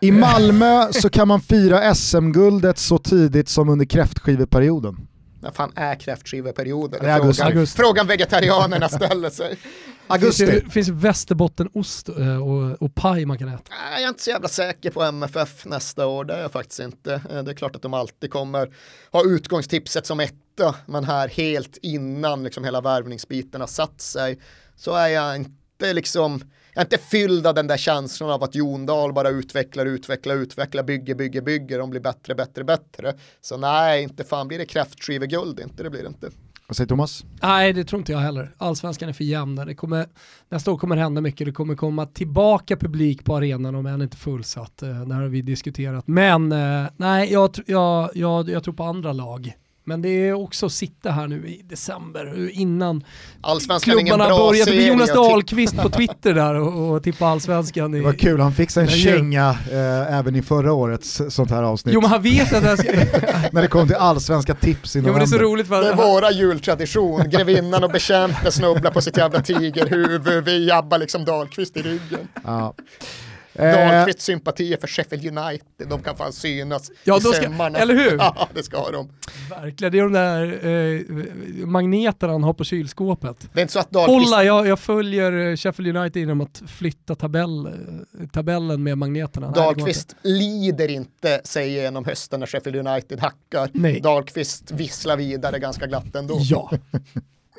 I Malmö så kan man fira SM-guldet så tidigt som under kräftskiveperioden. När fan är kräftskiveperioden? Frågan, augusti. frågan vegetarianerna ställer sig. Augusti. Finns det finns västerbottenost eh, och, och paj man kan äta? Jag är inte så jävla säker på MFF nästa år, det är jag faktiskt inte. Eh, det är klart att de alltid kommer ha utgångstipset som etta, men här helt innan liksom hela värvningsbiten har satt sig så är jag inte liksom jag är inte fylld av den där känslan av att Jondal bara utvecklar, utvecklar, utvecklar, bygger, bygger, bygger, de blir bättre, bättre, bättre. Så nej, inte fan blir det kräftskiveguld, inte det blir det inte. Vad säger Thomas? Nej, det tror inte jag heller. Allsvenskan är för jämn. Det kommer, nästa år kommer det hända mycket. Det kommer komma tillbaka publik på arenan om än inte fullsatt. Eh, det här har vi diskuterat. Men eh, nej, jag, jag, jag, jag tror på andra lag. Men det är också att sitta här nu i december innan allsvenskan klubbarna börjar. Det blir Jonas Dahlqvist på Twitter där och, och tippa allsvenskan. Det var kul, han fick sig en känga eh, även i förra årets sånt här avsnitt. Jo men han vet att det ska... När det kom till allsvenska tips i november. Jo, det är så roligt för... Det är våra jultradition, grevinnan och betjänten snubblar på sitt jävla tigerhuvud, vi jabbar liksom Dahlqvist i ryggen. Ja. Dahlqvists eh, sympatier för Sheffield United, de kan fan synas ja, i sömmarna. Eller hur? Ja, det ska de. Verkligen, det är de där eh, magneterna han har på kylskåpet. Det är inte så att Dahlqvist... Kolla, jag, jag följer Sheffield United genom att flytta tabell, tabellen med magneterna. Dahlqvist lider inte sig igenom hösten när Sheffield United hackar. Nej. Dahlqvist visslar vidare ganska glatt ändå. Ja.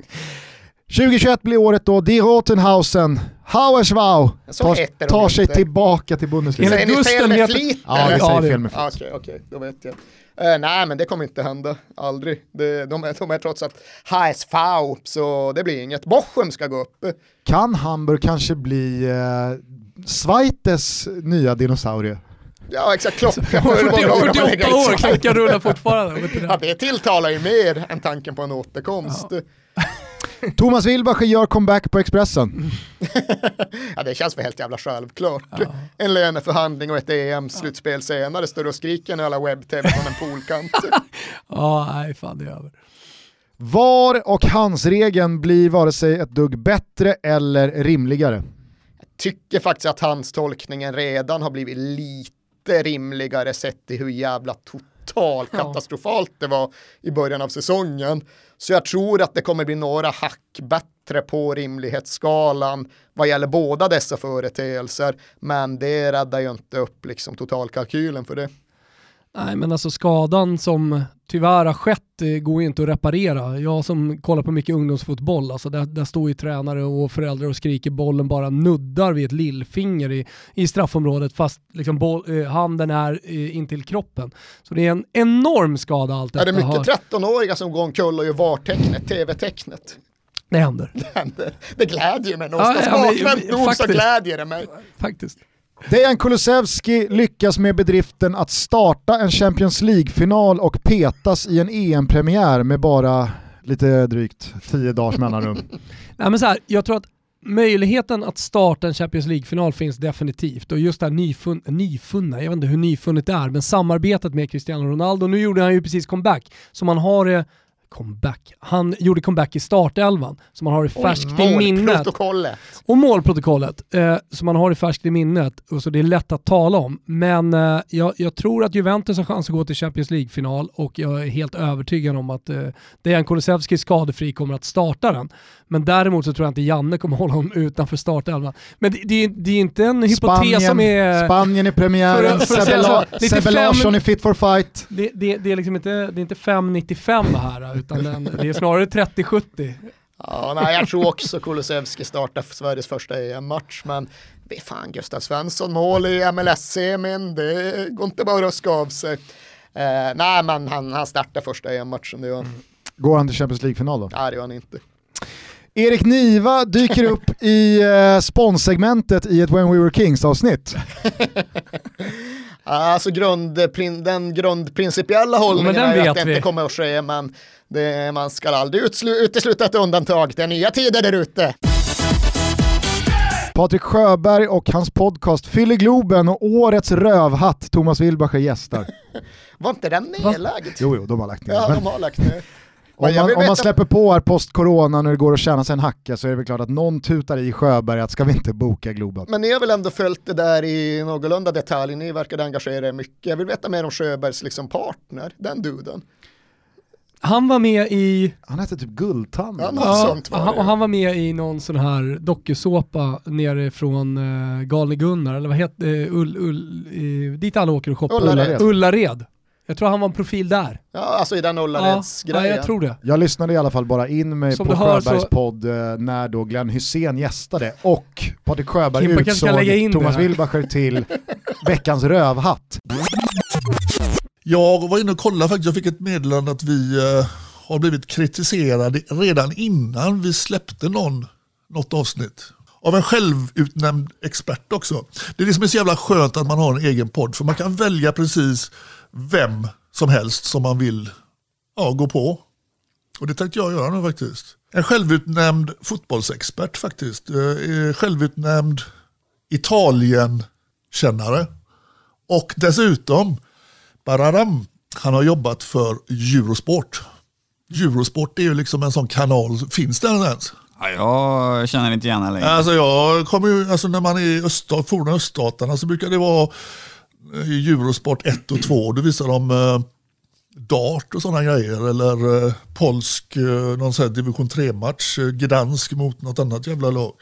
2021 blir året då Die Rotenhausen, Hauerswau, tar, tar sig tillbaka till Bundesliga. Säger ni fel med flit? Ja, vi säger fel med flit. Okej, okay, då vet jag. Uh, nej, men det kommer inte hända. Aldrig. Det, de, är, de är trots allt HSV, så det blir inget. Bochum ska gå upp. Kan Hamburg kanske bli uh, Schweites nya dinosaurie? Ja exakt, klockan 48 år, klockan rullar fortfarande. ja, det tilltalar ju mer än tanken på en återkomst. Ja. Thomas Wilbacher gör comeback på Expressen. ja det känns väl helt jävla självklart. Ja. En löneförhandling och ett EM-slutspel senare står och skriker när alla webb-tv från en poolkant. ja, nej fan det är över. VAR och hans-regeln blir vare sig ett dugg bättre eller rimligare. Jag tycker faktiskt att hans tolkningen redan har blivit lite rimligare sett till hur jävla total katastrofalt det var i början av säsongen. Så jag tror att det kommer bli några hack bättre på rimlighetsskalan vad gäller båda dessa företeelser. Men det räddar ju inte upp liksom totalkalkylen för det. Nej men alltså skadan som tyvärr har skett går ju inte att reparera. Jag som kollar på mycket ungdomsfotboll, alltså där, där står ju tränare och föräldrar och skriker bollen bara nuddar vid ett lillfinger i, i straffområdet fast liksom boll, eh, handen är eh, intill kroppen. Så det är en enorm skada allt detta. Är det mycket 13-åringar som går omkull och gör VAR-tecknet, TV-tecknet? Det händer. Det händer. Det glädjer mig någonstans. Ja, ja, Bakvänt nog så glädjer det mig. Faktiskt. Dejan Kulusevski lyckas med bedriften att starta en Champions League-final och petas i en EM-premiär med bara lite drygt tio dagars mellanrum. Nej, men så här, jag tror att möjligheten att starta en Champions League-final finns definitivt och just det här nyfun nyfunna, jag vet inte hur nyfunnet det är, men samarbetet med Cristiano Ronaldo, nu gjorde han ju precis comeback, så man har det comeback. Han gjorde comeback i startelvan, som man har i färskt i minnet. Och målprotokollet, eh, som man har i färskt i minnet, och så det är lätt att tala om. Men eh, jag, jag, tror att Juventus har chans att gå till Champions League-final och jag är helt övertygad om att eh, Dejan Kulusevski skadefri kommer att starta den. Men däremot så tror jag inte Janne kommer hålla honom utanför startelvan. Men det, det, det, är inte en hypotes Spanien, som är... Spanien i premiären, Sebbe Larsson är fit for fight. Det, det, det, är liksom inte, det är inte 5,95 här utan den, det är snarare 30-70. Ja, nej, jag tror också Kulusevski startar för Sveriges första EM-match, men det är fan Gustav Svensson mål i MLS-semin, det går inte bara att ruska av sig. Eh, nej, men han, han startar första EM-matchen, det gör han. Går han till Champions League-final då? Nej, det gör han inte. Erik Niva dyker upp i eh, sponsegmentet i ett When We Were Kings avsnitt. alltså grund, den grundprincipiella hållningen den är att det vi. inte kommer att ske, men det, man ska aldrig utesluta ett undantag. Det är nya tider där ute. Patrik Sjöberg och hans podcast Fyller Globen och årets rövhatt Thomas Wilbacher gästar. Var inte den nedlagd? Jo, jo, de har lagt ner. Ja, de har lagt ner. om, man, om man släpper på här post-corona när det går att tjäna sig en hacka så är det väl klart att någon tutar i Sjöberg att ska vi inte boka Globen? Men ni har väl ändå följt det där i någorlunda detalj, ni verkade engagera er mycket. Jag vill veta mer om Sjöbergs liksom partner, den duden. Han var med i, Han hette typ Guldtand. Ja, ja, sånt var han, det. och han var med i någon sån här dokusåpa nere från uh, Galne Gunnar, eller vad heter uh, Ull, Ull, uh, dit alla åker och shoppar. Ullared. Ullared. Jag tror han var en profil där. Ja, alltså i den Ja, Ullareds-grejen. ja, jag tror det. Jag lyssnade i alla fall bara in mig Som på Sjöbergs så- podd eh, när då Glenn Hussein gästade och Patrik Sjöberg Kimpa utsåg Thomas. Wilbacher till veckans rövhatt. Jag var inne och kollade faktiskt, jag fick ett meddelande att vi eh, har blivit kritiserade redan innan vi släppte någon, något avsnitt. Av en självutnämnd expert också. Det är det som är så jävla skönt att man har en egen podd, för man kan välja precis vem som helst som man vill ja, gå på. Och det tänkte jag göra nu faktiskt. En självutnämnd fotbollsexpert faktiskt. Eh, eh, självutnämnd Italien-kännare. Och dessutom, bararam, han har jobbat för Eurosport. Eurosport är ju liksom en sån kanal, finns den ens? Ja, jag känner inte igen längre. Alltså jag kommer ju, alltså när man är i öststat, forna öststaterna så brukar det vara eh, i Eurosport 1 och 2, då visar de eh, dart och sådana grejer. Eller eh, polsk, eh, någon sån här division 3-match, eh, Gdansk mot något annat jävla lag.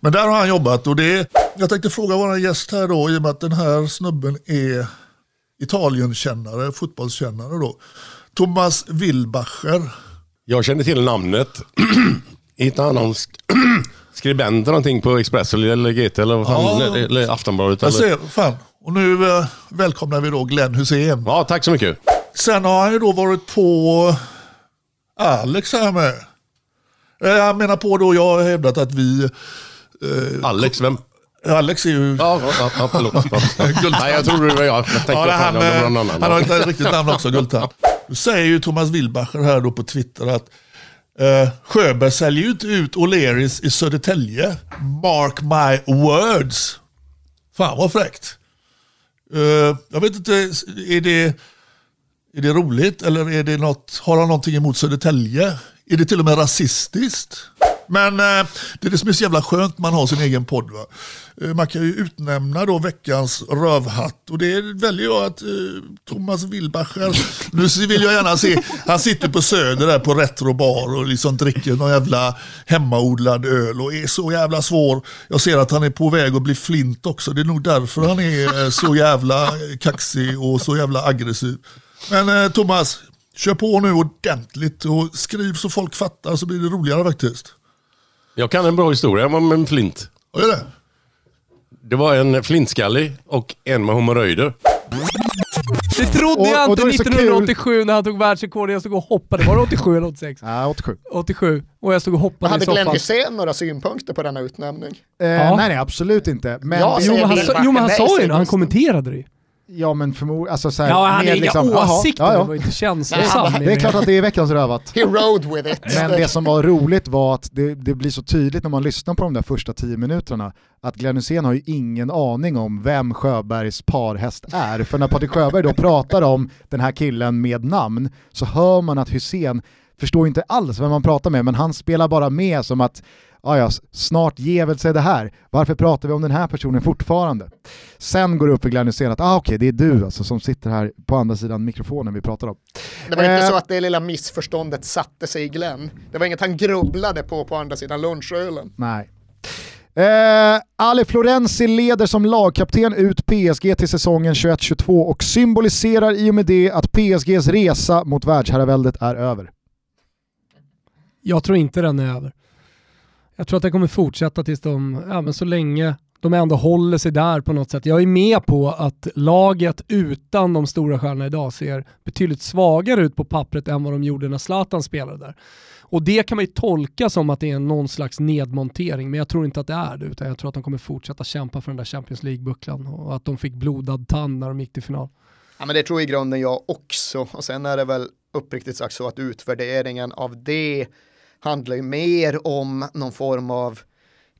Men där har han jobbat och det, jag tänkte fråga vår gäst här då, i och med att den här snubben är Italienkännare, fotbollskännare då. Thomas Wilbacher. Jag känner till namnet. Inte han någon sk- skribent någonting på Expressen eller GT eller, vad fan, Ja. eller, eller Aftonbladet. Jag ser, fan. Och nu eh, välkomnar vi då Glenn Hussein. Ja, tack så mycket. Sen har han ju då varit på Alex här med. Eh, Jag menar på då, jag har hävdat att vi, Alex, vem? Alex är ju... Ja, ja, ja förlåt. Nej, jag trodde det var jag. Jag tänkte Ja, han, någon annan. han har inte ett riktigt namn också, Guldtand. Nu säger ju Thomas Wilbacher här då på Twitter att eh, Sjöberg säljer ju inte ut O'Learys i Södertälje. Mark my words. Fan vad fräckt. Eh, jag vet inte, är det, är det roligt eller är det något, har han någonting emot Södertälje? Är det till och med rasistiskt? Men eh, det är det som är så jävla skönt man har sin egen podd. Va? Eh, man kan ju utnämna då veckans rövhatt och det väljer jag att eh, Thomas Wilbacher, nu vill jag gärna se, han sitter på Söder där på Retrobar och liksom dricker någon jävla hemmaodlad öl och är så jävla svår. Jag ser att han är på väg att bli flint också, det är nog därför han är så jävla kaxig och så jävla aggressiv. Men Thomas, kör på nu ordentligt och skriv så folk fattar så blir det roligare faktiskt. Jag kan en bra historia om en flint. Vad är det? Det var en flintskallig och en med hemorrojder. Det trodde Och- jag och inte är det så 1987 när han tog världsrekord och jag stod och hoppade. Var det 87 eller 86? Ja, 87. 87. Och jag stod och hoppade i hade Glenn soffan. Hysén några synpunkter på denna utnämning? Eh, Ja. Nej, nej, absolut inte. Men, Jo men han, jo, men han sa ju det, han kommenterade det ju. Ja, men förmodligen, alltså så här, Ja, han med hade inga liksom- åsikter, ja, ja. det var inte känslosamt. Det är klart att det är veckans rövat. He rode with it. Men det som var roligt var att det, det blir så tydligt när man lyssnar på de där första tio minuterna att Glenn Hysén har ju ingen aning om vem Sjöbergs parhäst är. För när Patrik Sjöberg då pratar om den här killen med namn så hör man att Hysén förstår inte alls vem man pratar med men han spelar bara med som att ja, ja, snart ger väl sig det här. Varför pratar vi om den här personen fortfarande? Sen går det upp för Glenn Hysén att ah, okej, det är du alltså som sitter här på andra sidan mikrofonen vi pratar om. Det var inte Eh. så att det lilla missförståndet satte sig i Glenn. Det var inget han grubblade på på andra sidan lunchölen. Nej. Eh, Ali Florenzi leder som lagkapten ut PSG till säsongen 21-22 och symboliserar i och med det att PSGs resa mot världsherraväldet är över. Jag tror inte den är över. Jag tror att det kommer fortsätta tills de, ja men så länge de ändå håller sig där på något sätt. Jag är med på att laget utan de stora stjärnorna idag ser betydligt svagare ut på pappret än vad de gjorde när Zlatan spelade där. Och det kan man ju tolka som att det är någon slags nedmontering, men jag tror inte att det är det, utan jag tror att de kommer fortsätta kämpa för den där Champions League-bucklan och att de fick blodad tand när de gick till final. Ja, men det tror i grunden jag också. Och sen är det väl uppriktigt sagt så att utvärderingen av det handlar ju mer om någon form av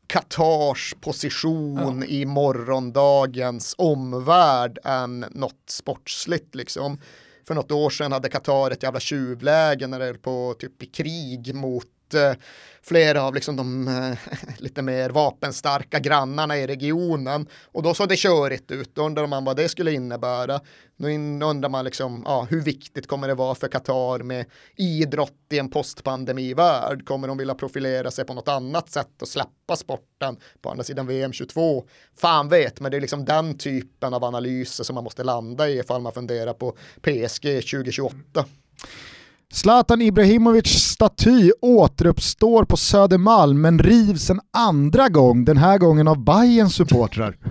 Katars position ja. i morgondagens omvärld än något sportsligt liksom. För något år sedan hade Qatar ett jävla tjuvläge när det är på typ i krig mot Eh, flera av liksom de eh, lite mer vapenstarka grannarna i regionen. Och då såg det körigt ut. Då undrar man vad det skulle innebära. Nu undrar man liksom, ja, hur viktigt kommer det vara för Qatar med idrott i en postpandemivärld? Kommer de vilja profilera sig på något annat sätt och släppa sporten på andra sidan VM 22? Fan vet, men det är liksom den typen av analyser som man måste landa i ifall man funderar på PSG 2028. Zlatan Ibrahimovic staty återuppstår på Södermalm men rivs en andra gång, den här gången av Bayerns supportrar.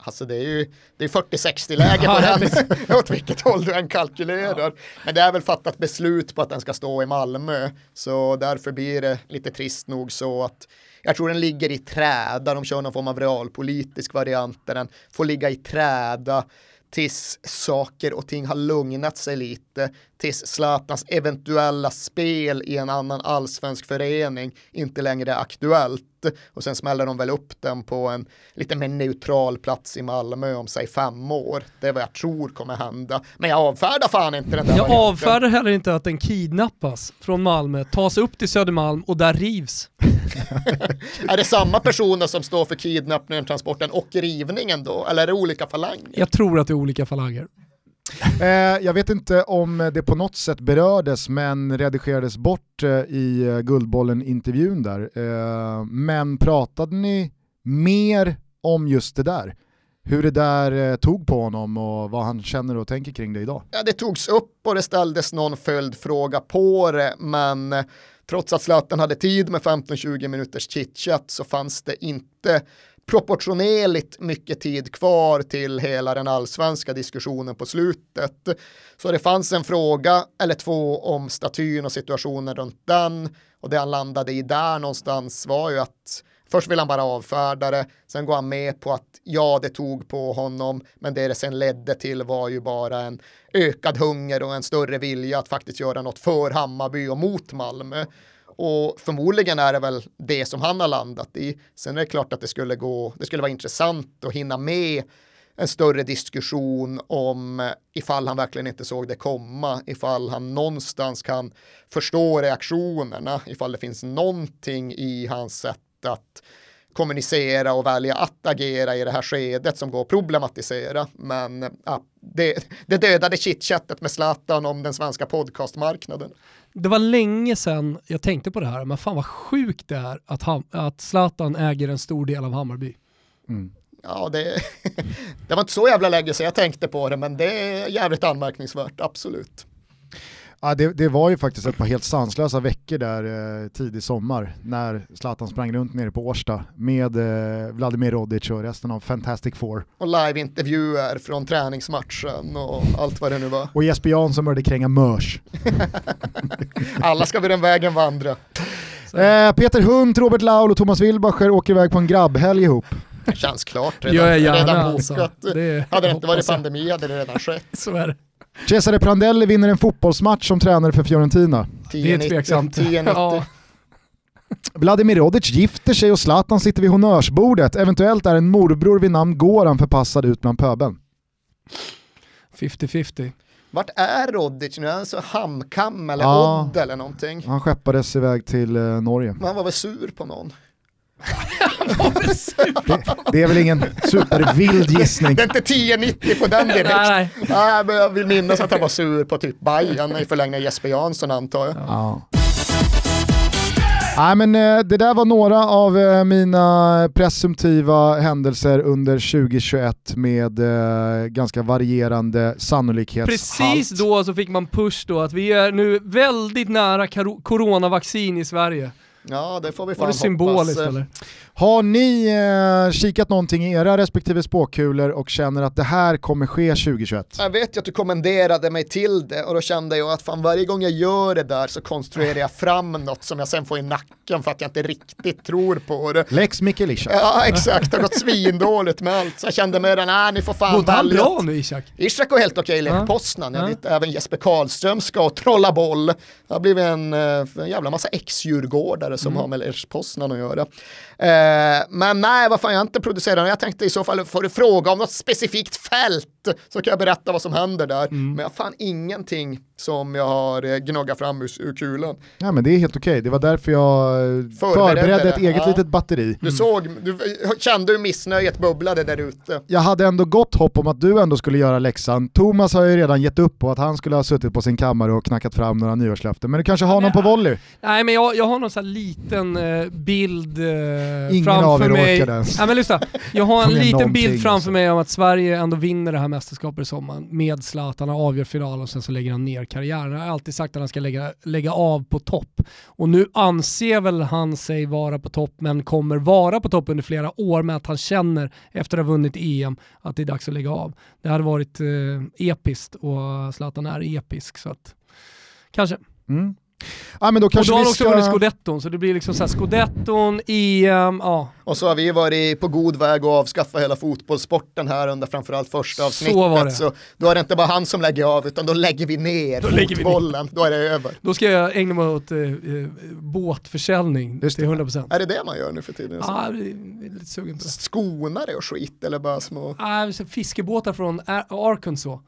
Alltså det är ju det är 40-60 läge på den, åt vilket håll du än kalkylerar. Men det är väl fattat beslut på att den ska stå i Malmö, så därför blir det lite trist nog så att jag tror den ligger i träda, de kör någon form av realpolitisk variant där den får ligga i träda tills saker och ting har lugnat sig lite, tills Zlatans eventuella spel i en annan allsvensk förening inte längre är aktuellt. Och sen smäller de väl upp den på en lite mer neutral plats i Malmö om säg fem år. Det är vad jag tror kommer hända. Men jag avfärdar fan inte den där Jag varianten. avfärdar heller inte att den kidnappas från Malmö, tas upp till Södermalm och där rivs. är det samma personer som står för kidnappningen, transporten och rivningen då? Eller är det olika falanger? Jag tror att det är olika falanger. Eh, jag vet inte om det på något sätt berördes men redigerades bort eh, i eh, Guldbollen-intervjun där. men pratade ni mer om just det där? Hur det där tog på honom och vad han känner och tänker kring det idag? Ja, det togs upp och det ställdes någon följdfråga på det, men trots att Zlatan hade tid med 15-20 minuters chitchat så fanns det inte proportionerligt mycket tid kvar till hela den allsvenska diskussionen på slutet. Så det fanns en fråga eller två om statyn och situationen runt den och det han landade i där någonstans var ju att Först vill han bara avfärda det, sen går han med på att ja, det tog på honom, men det det sen ledde till var ju bara en ökad hunger och en större vilja att faktiskt göra något för Hammarby och mot Malmö. Och förmodligen är det väl det som han har landat i. Sen är det klart att det skulle gå, det skulle vara intressant att hinna med en större diskussion om ifall han verkligen inte såg det komma, ifall han någonstans kan förstå reaktionerna, ifall det finns någonting i hans sätt att kommunicera och välja att agera i det här skedet som går att problematisera. Men ja, det, det dödade chitchattet med Zlatan om den svenska podcastmarknaden det var länge sedan jag tänkte på det här, men fan vad sjukt det är att, att Zlatan äger en stor del av Hammarby. Mm. Ja, det, det var inte så jävla länge sedan jag tänkte på det, men det är jävligt anmärkningsvärt, absolut. Ja, det, det, var ju faktiskt ett par helt sanslösa veckor där eh, tidig sommar när Zlatan sprang runt nere på Årsta med eh, Vladimir Rodic och resten av Fantastic Four. Och liveintervjuer från träningsmatchen och allt vad det nu var. Och Jesper Jansson började kränga mörs. Alla ska vi den vägen vandra. Eh, Peter Hunt, Robert Laul och Thomas Wilbacher åker iväg på en grabbhelg ihop. Det känns klart redan, redan alltså. bokat. Det hade det inte varit pandemi hade det redan skett. Så är det. Cesare Prandelli vinner en fotbollsmatch som tränare för Fiorentina. Det är tveksamt. ja. Vladimir Rodic gifter sig och Zlatan sitter vid honnörsbordet. Eventuellt är en morbror vid namn Goran förpassad ut bland pöbeln. 50-50. Vart är Rodic nu? Är han så Hamkam eller ja, Odd eller någonting? Han skeppades iväg till eh, Norge. Men han var väl sur på någon? Det, det, är väl ingen supervild gissning. Det är inte 10-90 på den direkt. nej, nej. men jag vill minnas att han var sur på typ Bajen i förlängning Jesper Jansson antar jag. Ja. Nej, men eh, det där var några av eh, mina presumtiva händelser under 2021 med eh, ganska varierande sannolikhetshalt. Precis då så fick man push då att vi är nu väldigt nära coronavaccin i Sverige. Ja, det får vi fan Var det hoppas. symboliskt eller? Har ni eh, kikat någonting i era respektive spåkulor och känner att det här kommer ske 2021? Jag vet ju att du kommenderade mig till det och då kände jag att fan varje gång jag gör det där så konstruerar jag fram något som jag sen får i nacken för att jag inte riktigt tror på det. Lex Mikaelisha. Ja exakt, det har gått svindåligt med allt. Så jag kände med den, nej ni får fan Mot han bra nu Ishak? Ishak går helt okej i Ja. Poznan. Jag Ja. vet även Jesper Karlström ska och trolla boll. Det har blivit en, eh, en jävla massa ex-djurgårdare som Mm. har med Lech Poznan att göra. Eh, men nej, vad fan, jag har inte producerat. Jag tänkte i så fall får du fråga om något specifikt fält så kan jag berätta vad som händer där. Mm. Men jag har fan ingenting som jag har eh, gnuggat fram ur, ur kulan. Ja men det är helt okej, det var därför jag eh, Förberedde förberedde ett eget Ja. litet batteri. Du såg, du kände hur missnöjet bubblade där ute. Jag hade ändå gott hopp om att du ändå skulle göra läxan. Thomas har ju redan gett upp på att han skulle ha suttit på sin kammare och knackat fram några nyårslöften. Men du kanske har någon på volley? Nej men jag, jag har någon sån här liten bild Ingen framför av er mig. orkade ens. Nej men lyssna, jag har en liten bild framför alltså. mig om att Sverige ändå vinner det här mästerskapet i sommar med Zlatan, han avgör finalen och sen så lägger han ner karriären. Jag har alltid sagt att han ska lägga, lägga av på topp. Och nu anser väl han sig vara på topp men kommer vara på topp under flera år med att han känner efter att ha vunnit EM att det är dags att lägga av. Det hade varit eh, episkt och Zlatan är episk så att kanske. Mm. Ja men då Och kanske då har han också ska... vunnit scudetton, så det blir liksom såhär scudetton, EM, ja. Och så har vi varit på god väg att avskaffa hela fotbollssporten här under framförallt första avsnittet. Så var det. Så då är det inte bara han som lägger av utan då lägger vi ner Då lägger vi ner. fotbollen. Då är det över. Då ska jag ägna mig åt eh, eh, båtförsäljning Just till det. 100%. Är det det man gör nu för tiden? Ja, är lite sugen på det. Skonare och skit eller bara små... Ah, så fiskebåtar från Ar- Arkansas.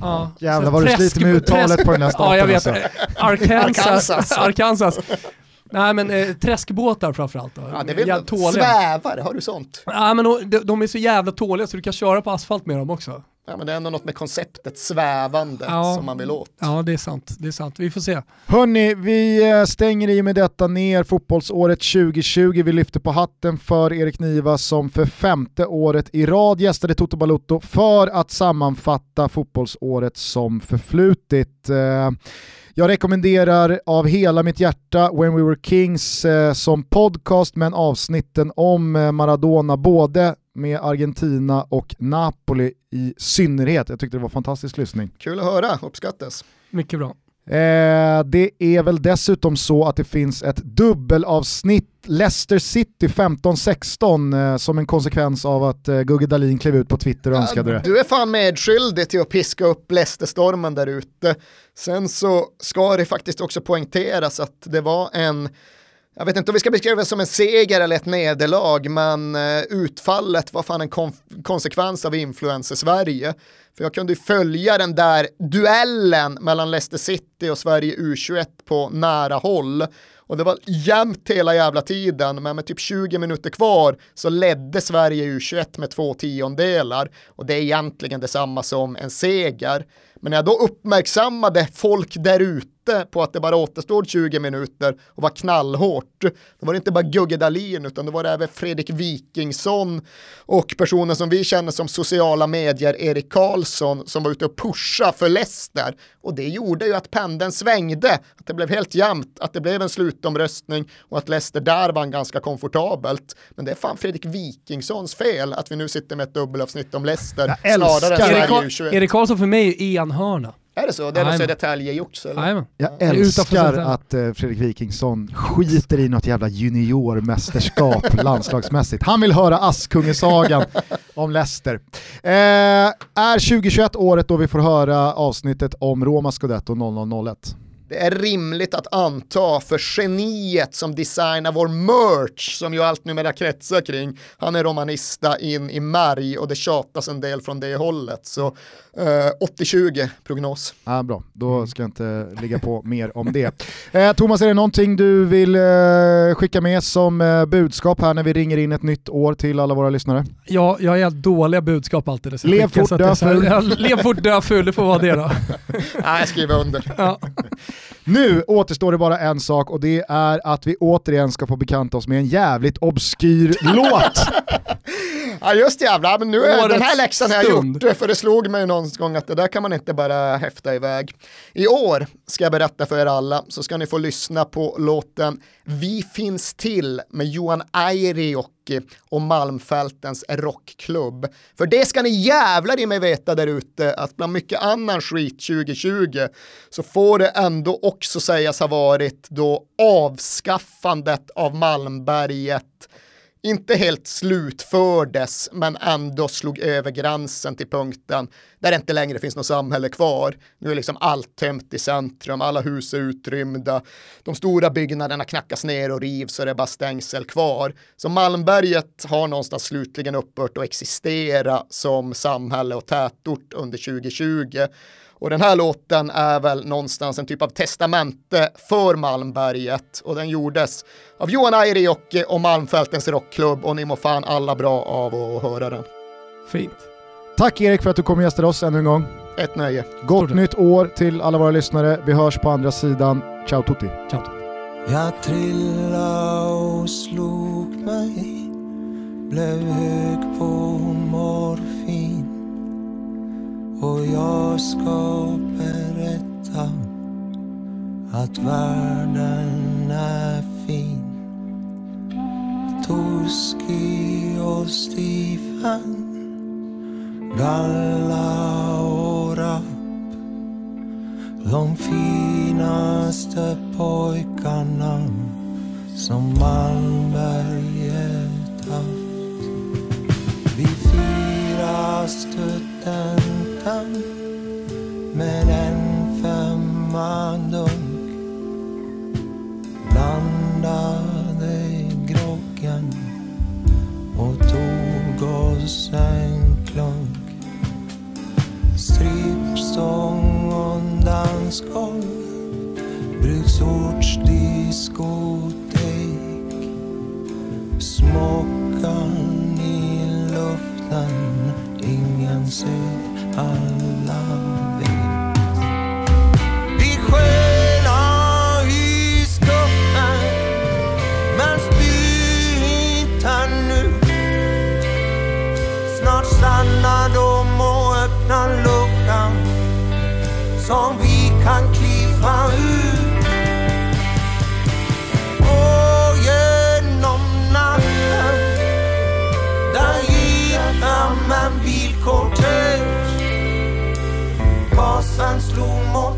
Ja. Jävlar vad du sliter med uttalet på den här staten Ja, jag vet. alltså. Arkansas. Arkansas. Arkansas. Nej men eh, träskbåtar framförallt då. Ja, det vill man. Svävare, har du sånt? Ja men de, de är så jävla tåliga så du kan köra på asfalt med dem också. Ja, men det är ändå något med konceptet svävande Ja. som man vill åt. Ja det är sant, det är sant. Vi får se. Hörni, vi eh, stänger i med detta ner fotbollsåret 2020. Vi lyfter på hatten för Erik Niva som för femte året i rad gästade Toto Balutto för att sammanfatta fotbollsåret som förflutit. Eh, Jag rekommenderar av hela mitt hjärta When We Were Kings eh, som podcast men avsnitten om Maradona både med Argentina och Napoli i synnerhet. Jag tyckte det var fantastisk lyssning. Kul att höra, uppskattas. Mycket bra. Eh, det är väl dessutom så att det finns ett dubbelavsnitt Leicester City 15-16 eh, som en konsekvens av att eh, Gugge Dahlin klev ut på Twitter och önskade det. Du är fan medskyldig till att piska upp Leicesterstormen där ute. Sen så ska det faktiskt också poängteras att det var en jag vet inte om vi ska beskriva det som en seger eller ett nederlag, men eh, utfallet var fan en konsekvens av influencer Sverige. För jag kunde ju följa den där duellen mellan Leicester City och Sverige U21 på nära håll. Och det var jämnt hela jävla tiden, men med typ 20 minuter kvar så ledde Sverige U21 med två tiondelar. Och det är egentligen detsamma som en seger. Men när jag då uppmärksammade folk där ute på att det bara återstod 20 minuter och var knallhårt, då var det inte bara Gugge Dahlin utan det var det även Fredrik Wikingsson och personen som vi känner som sociala medier, Erik Karlsson, som var ute och pusha för Leicester. Och det gjorde ju att pendeln svängde, att det blev helt jämnt, att det blev en slutomröstning och att Leicester där vann ganska komfortabelt. Men det är fan Fredrik Wikingssons fel att vi nu sitter med ett dubbelavsnitt om Leicester snarare än Sverige Erik, Karl- U21. Erik Karlsson för mig är enhörna. Är det så? Det är något. Södertälje gjort. Jag älskar att eh, Fredrik Wikingsson skiter i något jävla juniormästerskap landslagsmässigt. Han vill höra Askungesagan om Leicester. Eh, är 2021 året då vi får höra avsnittet om Roma Scudetto 0001? Det är rimligt att anta för geniet som designar vår merch som ju allt numera kretsar kring. Han är romanista in i märg och det tjatas en del från det hållet. Så eh, 80-20 prognos. Ah, bra, då ska jag inte ligga på mer om det. Eh, Thomas, är det någonting du vill eh, skicka med som eh, budskap här när vi ringer in ett nytt år till alla våra lyssnare? Ja, jag är dåliga budskap alltid. Så Lev fort, så att dö det är så här- full. Ja, Lev fort, dö full, det får vara det då. Nej, jag skriver under. Ja. Nu återstår det bara en sak och det är att vi återigen ska få bekanta oss med en jävligt obskyr låt. Ja just jävlar, men nu är den här läxan har jag gjort, för det slog mig någon gång att det där kan man inte bara häfta iväg. I år ska jag berätta för er alla, så ska ni få lyssna på låten Vi finns till med Johan Airijoki och Malmfältens rockklubb. För det ska ni jävlar i mig veta där ute, att bland mycket annan skit 2020 så får det ändå också sägas ha varit då avskaffandet av Malmberget inte helt slutfördes, men ändå slog över gränsen till punkten där det inte längre finns något samhälle kvar. Nu är liksom allt tömt i centrum, alla hus är utrymda, de stora byggnaderna knackas ner och rivs och det är bara stängsel kvar. Så Malmberget har någonstans slutligen upphört att existera som samhälle och tätort under 2020. Och den här låten är väl någonstans en typ av testamente för Malmberget och den gjordes av Johan Airijoki och Malmfältens rockklubb och ni mår fan alla bra av att höra den. Fint. Tack Erik för att du kom och gästade oss ännu en gång. Ett nöje. Gott Stort nytt år till alla våra lyssnare. Vi hörs på andra sidan. Ciao tutti! Ciao. Jag trilla och slog mig Blev hög på morfin Och jag ska berätta Att världen är fin Toski och Stefan Galla och rapp de finaste pojkarna som Malmberget haft. Vi firar studenten med en femma dunk. Blandade groggen och tog oss en strippstång och dansgolv. Bruksortsdiskotek smockan i luften. Ingen ser, alla sun's slow.